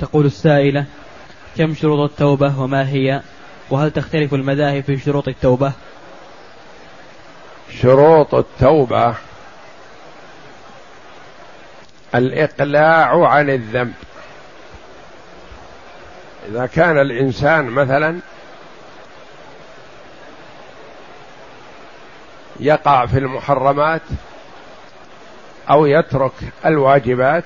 [SPEAKER 2] تقول السائلة كم شروط التوبة وما هي؟ وهل تختلف المذاهب في شروط التوبة؟
[SPEAKER 1] شروط التوبة الإقلاع عن الذنب. إذا كان الإنسان مثلا يقع في المحرمات أو يترك الواجبات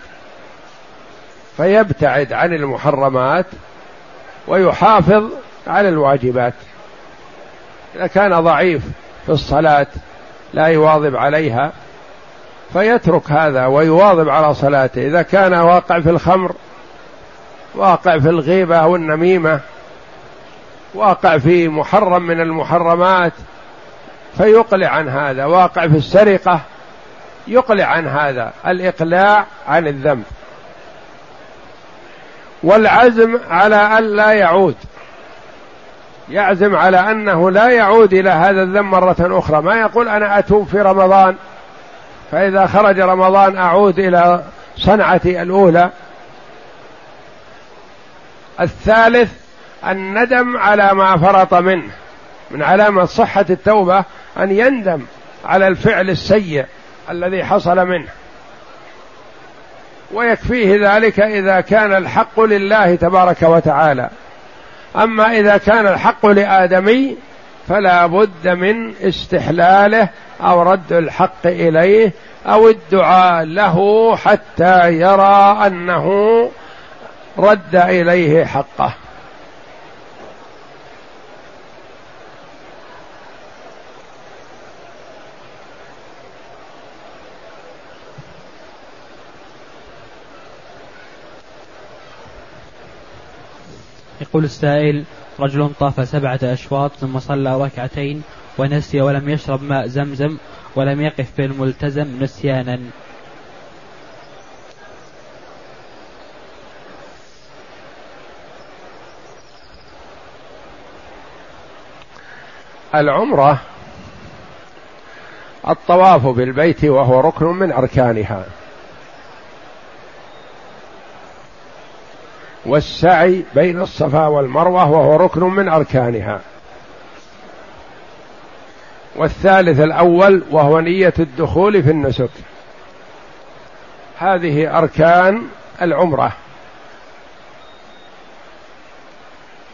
[SPEAKER 1] فيبتعد عن المحرمات ويحافظ على الواجبات. إذا كان ضعيف في الصلاة لا يواظب عليها فيترك هذا ويواظب على صلاته. إذا كان واقع في الخمر واقع في الغيبة أو النميمة واقع في محرم من المحرمات فيقلع عن هذا. واقع في السرقة يقلع عن هذا. الإقلاع عن الذنب. والعزم على أن لا يعود. يعزم على أنه لا يعود إلى هذا الذنب مرة أخرى. ما يقول أنا أتوب في رمضان فإذا خرج رمضان أعود إلى صنعتي الأولى. الثالث الندم على ما فرط منه من علامة صحة التوبة أن يندم على الفعل السيء الذي حصل منه. ويكفيه ذلك إذا كان الحق لله تبارك وتعالى. أما إذا كان الحق لآدمي فلا بد من استحلاله أو رد الحق إليه أو الدعاء له حتى يرى أنه رد إليه حقه.
[SPEAKER 2] يقول السائل رجل طاف سبعة أشواط ثم صلى ركعتين ونسي ولم يشرب ماء زمزم ولم يقف بالملتزم نسيانا.
[SPEAKER 1] العمرة الطواف بالبيت وهو ركن من أركانها. والسعي بين الصفا والمروة وهو ركن من أركانها. والثالث الأول وهو نية الدخول في النسك. هذه أركان العمرة.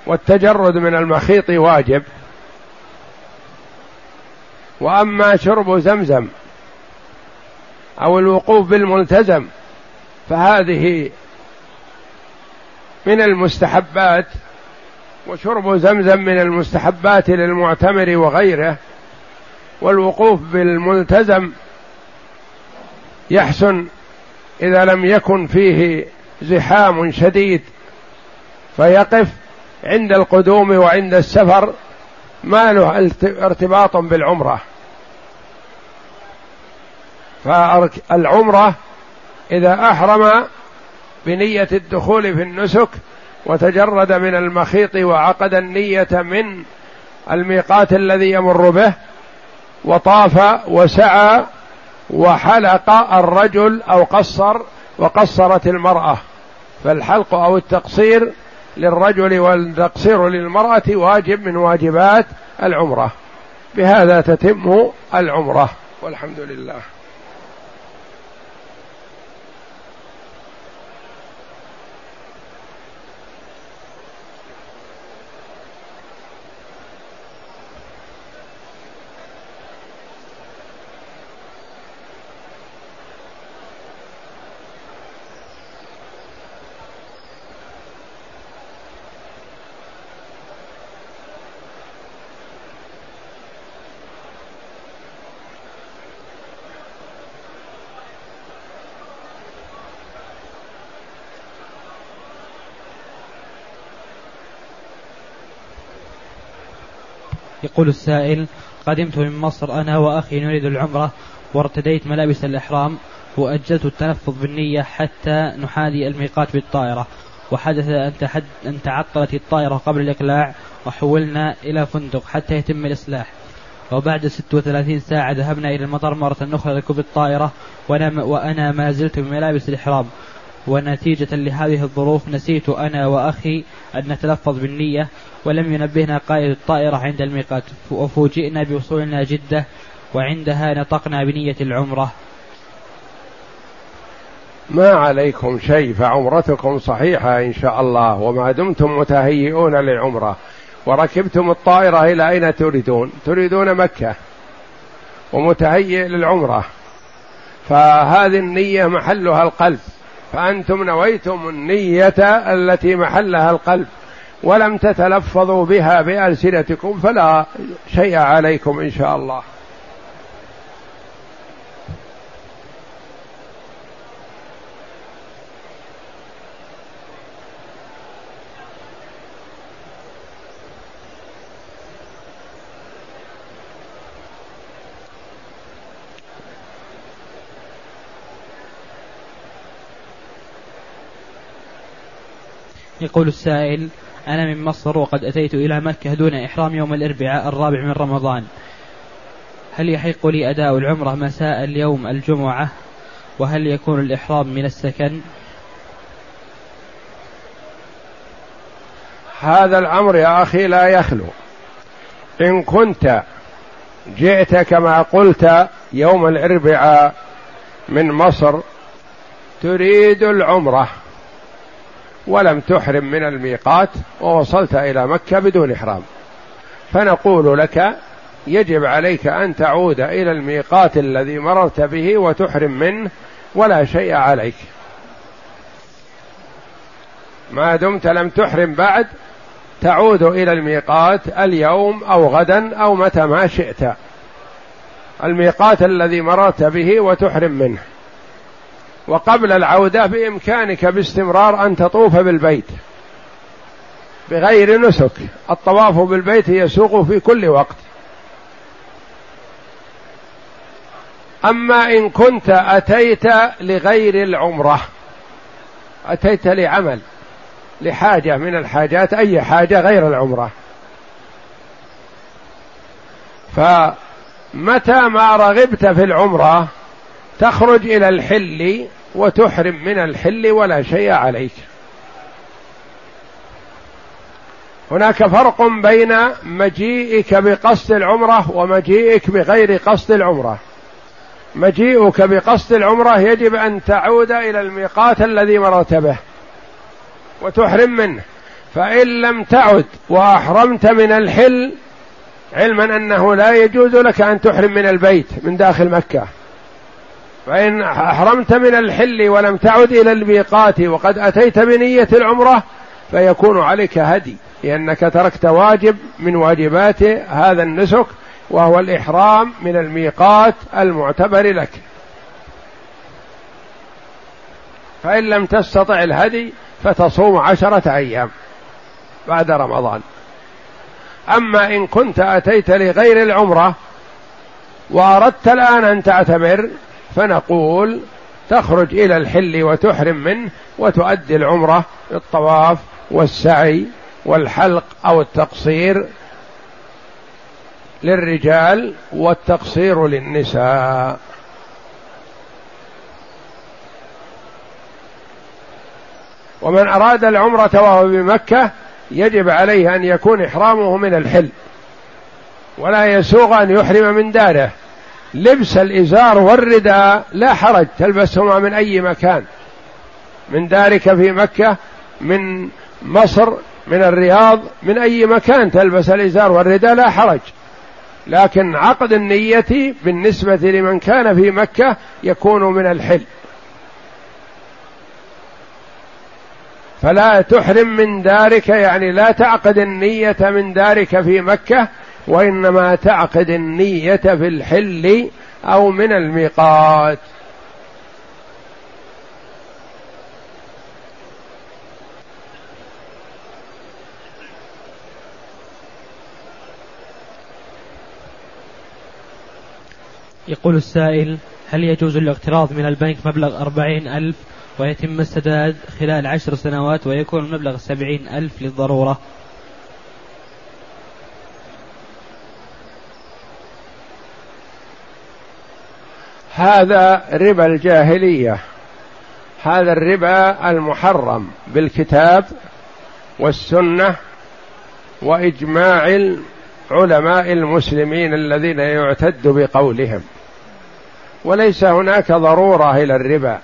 [SPEAKER 1] والتجرد من المخيط واجب. وأما شرب زمزم أو الوقوف بالملتزم فهذه من المستحبات وشرب زمزم من المستحبات للمعتمر وغيره والوقوف بالملتزم يحسن إذا لم يكن فيه زحام شديد فيقف عند القدوم وعند السفر ما له ارتباط بالعمرة. فالعمرة إذا أحرم بنية الدخول في النسك وتجرد من المخيط وعقد النية من الميقات الذي يمر به وطاف وسعى وحلق الرجل أو قصر وقصرت المرأة. فالحلق أو التقصير للرجل والتقصير للمرأة واجب من واجبات العمرة. بهذا تتم العمرة والحمد لله.
[SPEAKER 2] يقول السائل قدمت من مصر أنا وأخي نريد العمرة وارتديت ملابس الإحرام وأجلت التلفظ بالنية حتى نحاذي الميقات بالطائرة. وحدث أن, تحد أن تعطلت الطائرة قبل الإقلاع وحولنا إلى فندق حتى يتم الإصلاح. وبعد 36 ساعة ذهبنا إلى المطار مرة أخرى لركوب الطائرة وأنا ما زلت بملابس الإحرام. ونتيجة لهذه الظروف نسيت أنا وأخي أن نتلفظ بالنية ولم ينبهنا قائد الطائرة عند الميقات. وفوجئنا بوصولنا جدة وعندها نطقنا بنية العمرة.
[SPEAKER 1] ما عليكم شيء فعمرتكم صحيحة إن شاء الله وما دمتم متهيئون للعمرة. وركبتم الطائرة إلى أين تريدون؟ تريدون مكة ومتهيئ للعمرة. فهذه النية محلها القلب. فأنتم نويتم النية التي محلها القلب ولم تتلفظوا بها بألسنتكم فلا شيء عليكم إن شاء الله.
[SPEAKER 2] يقول السائل أنا من مصر وقد أتيت إلى مكة دون إحرام يوم الأربعاء الرابع من رمضان. هل يحق لي أداء العمرة مساء اليوم الجمعة؟ وهل يكون الإحرام من السكن؟
[SPEAKER 1] هذا الأمر يا أخي لا يخلو. إن كنت جئت كما قلت يوم الأربعاء من مصر تريد العمرة. ولم تحرم من الميقات ووصلت إلى مكة بدون إحرام. فنقول لك يجب عليك أن تعود إلى الميقات الذي مررت به وتحرم منه ولا شيء عليك. ما دمت لم تحرم بعد تعود إلى الميقات اليوم أو غدا أو متى ما شئت. الميقات الذي مررت به وتحرم منه. وقبل العودة بإمكانك باستمرار أن تطوف بالبيت بغير نسك. الطواف بالبيت يسوق في كل وقت. أما إن كنت أتيت لغير العمرة أتيت لعمل لحاجة من الحاجات أي حاجة غير العمرة. فمتى ما رغبت في العمرة تخرج إلى الحل وتحرم من الحل ولا شيء عليك. هناك فرق بين مجيئك بقصد العمرة ومجيئك بغير قصد العمرة. مجيئك بقصد العمرة يجب أن تعود إلى الميقات الذي مررت به وتحرم منه. فإن لم تعد وأحرمت من الحل علما أنه لا يجوز لك أن تحرم من البيت من داخل مكة. فإن أحرمت من الحل ولم تعد إلى الميقات وقد أتيت بنية العمرة فيكون عليك هدي لأنك تركت واجب من واجبات هذا النسك وهو الإحرام من الميقات المعتبر لك. فإن لم تستطع الهدي فتصوم عشرة أيام بعد رمضان. أما إن كنت أتيت لغير العمرة وأردت الآن أن تعتمر فنقول تخرج إلى الحل وتحرم منه وتؤدي العمرة الطواف والسعي والحلق أو التقصير للرجال والتقصير للنساء. ومن أراد العمرة وهو بمكة يجب عليه أن يكون إحرامه من الحل ولا يسوغ أن يحرم من داره. لبس الإزار والرداء لا حرج تلبسهما من أي مكان. من دارك في مكة من مصر من الرياض من أي مكان تلبس الإزار والرداء لا حرج. لكن عقد النية بالنسبة لمن كان في مكة يكون من الحل. فلا تحرم من دارك يعني لا تعقد النية من دارك في مكة وإنما تعقد النية في الحل أو من الميقات.
[SPEAKER 2] يقول السائل هل يجوز الاقتراض من البنك مبلغ أربعين ألف ويتم السداد خلال عشر سنوات ويكون المبلغ سبعين ألف للضرورة؟
[SPEAKER 1] هذا ربا الجاهلية هذا الربا المحرم بالكتاب والسنة وإجماع علماء المسلمين الذين يعتد بقولهم. وليس هناك ضرورة إلى الربا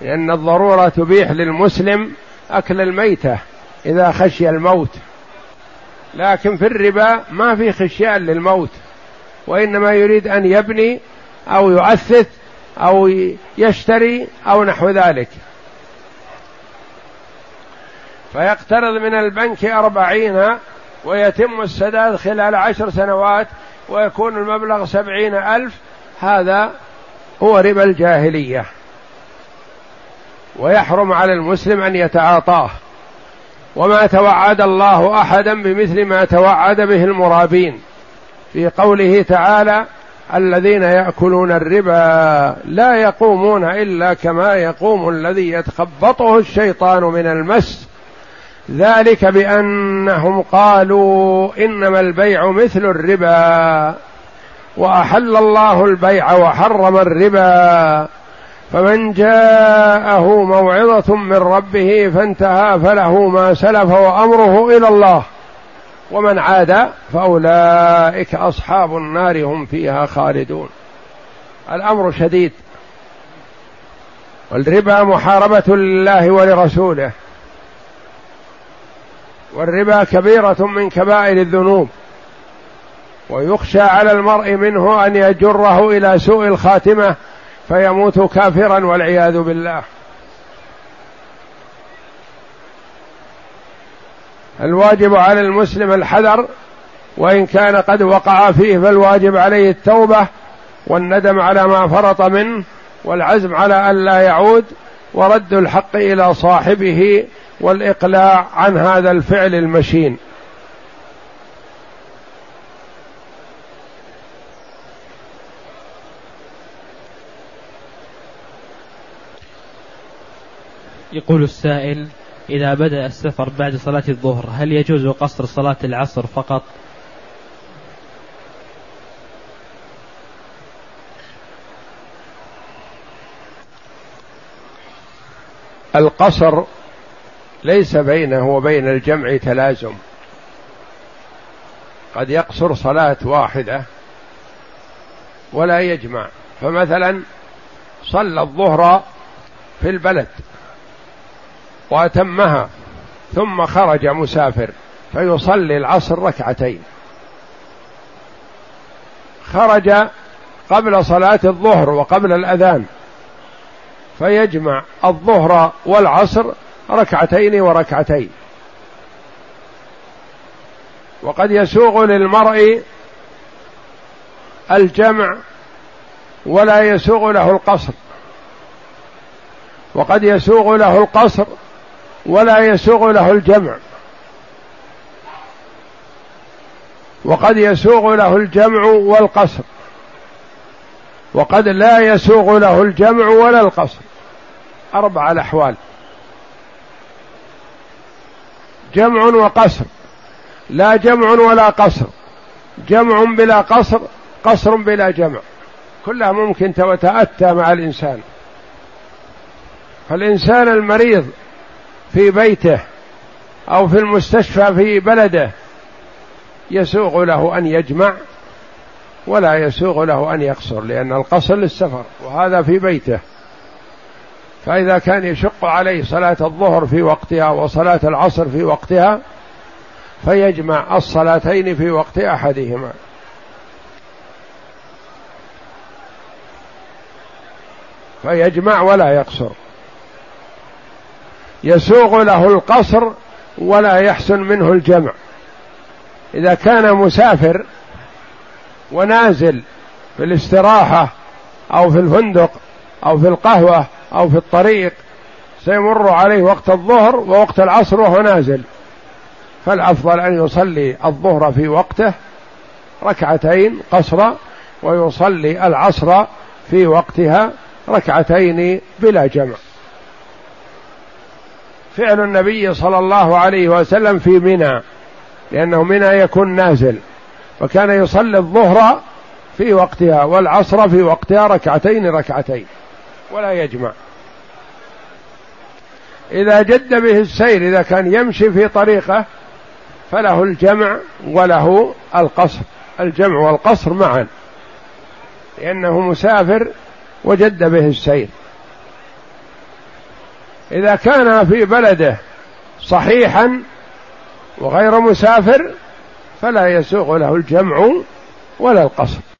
[SPEAKER 1] لأن الضرورة تبيح للمسلم أكل الميتة إذا خشي الموت. لكن في الربا ما في خشيان للموت وإنما يريد أن يبني أو يؤثث أو يشتري أو نحو ذلك. فيقترض من البنك أربعين ويتم السداد خلال عشر سنوات ويكون المبلغ سبعين ألف. هذا هو ربا الجاهلية. ويحرم على المسلم أن يتعاطاه. وما توعد الله أحدا بمثل ما توعد به المرابين. في قوله تعالى الذين يأكلون الربا لا يقومون إلا كما يقوم الذي يتخبطه الشيطان من المس. ذلك بأنهم قالوا إنما البيع مثل الربا وأحل الله البيع وحرم الربا. فمن جاءه موعظة من ربه فانتهى فله ما سلف وأمره إلى الله. ومن عاد فأولئك أصحاب النار هم فيها خالدون. الأمر شديد. والربا محاربة لله ولرسوله. والربا كبيرة من كبائر الذنوب. ويخشى على المرء منه أن يجره إلى سوء الخاتمة فيموت كافرا والعياذ بالله. الواجب على المسلم الحذر وإن كان قد وقع فيه فالواجب عليه التوبة والندم على ما فرط منه والعزم على أن لا يعود ورد الحق إلى صاحبه والإقلاع عن هذا الفعل المشين.
[SPEAKER 2] يقول السائل إذا بدأ السفر بعد صلاة الظهر هل يجوز قصر صلاة العصر فقط؟
[SPEAKER 1] القصر ليس بينه وبين الجمع تلازم. قد يقصر صلاة واحدة ولا يجمع. فمثلا صلى الظهر في البلد. وأتمها ثم خرج مسافر فيصلي العصر ركعتين. خرج قبل صلاة الظهر وقبل الأذان فيجمع الظهر والعصر ركعتين وركعتين. وقد يسوغ للمرء الجمع ولا يسوغ له القصر. وقد يسوغ له القصر ولا يسوغ له الجمع. وقد يسوغ له الجمع والقصر. وقد لا يسوغ له الجمع ولا القصر. أربع الأحوال. جمع وقصر. لا جمع ولا قصر. جمع بلا قصر قصر بلا جمع. كلها ممكن تتأتى مع الإنسان. فالإنسان المريض في بيته أو في المستشفى في بلده يسوغ له أن يجمع ولا يسوغ له أن يقصر لأن القصر للسفر وهذا في بيته. فإذا كان يشق عليه صلاة الظهر في وقتها وصلاة العصر في وقتها فيجمع الصلاتين في وقت أحدهما. فيجمع ولا يقصر. يسوغ له القصر ولا يحسن منه الجمع. إذا كان مسافر ونازل في الاستراحة أو في الفندق أو في القهوة أو في الطريق سيمر عليه وقت الظهر ووقت العصر وهو نازل. فالأفضل أن يصلي الظهر في وقته ركعتين قصرا ويصلي العصر في وقتها ركعتين بلا جمع. فعل النبي صلى الله عليه وسلم في منى لأنه منى يكون نازل وكان يصلي الظهر في وقتها والعصر في وقتها ركعتين ركعتين ولا يجمع. إذا جد به السير إذا كان يمشي في طريقه فله الجمع وله القصر الجمع والقصر معا لأنه مسافر وجد به السير. إذا كان في بلده صحيحا وغير مسافر فلا يسوغ له الجمع ولا القصر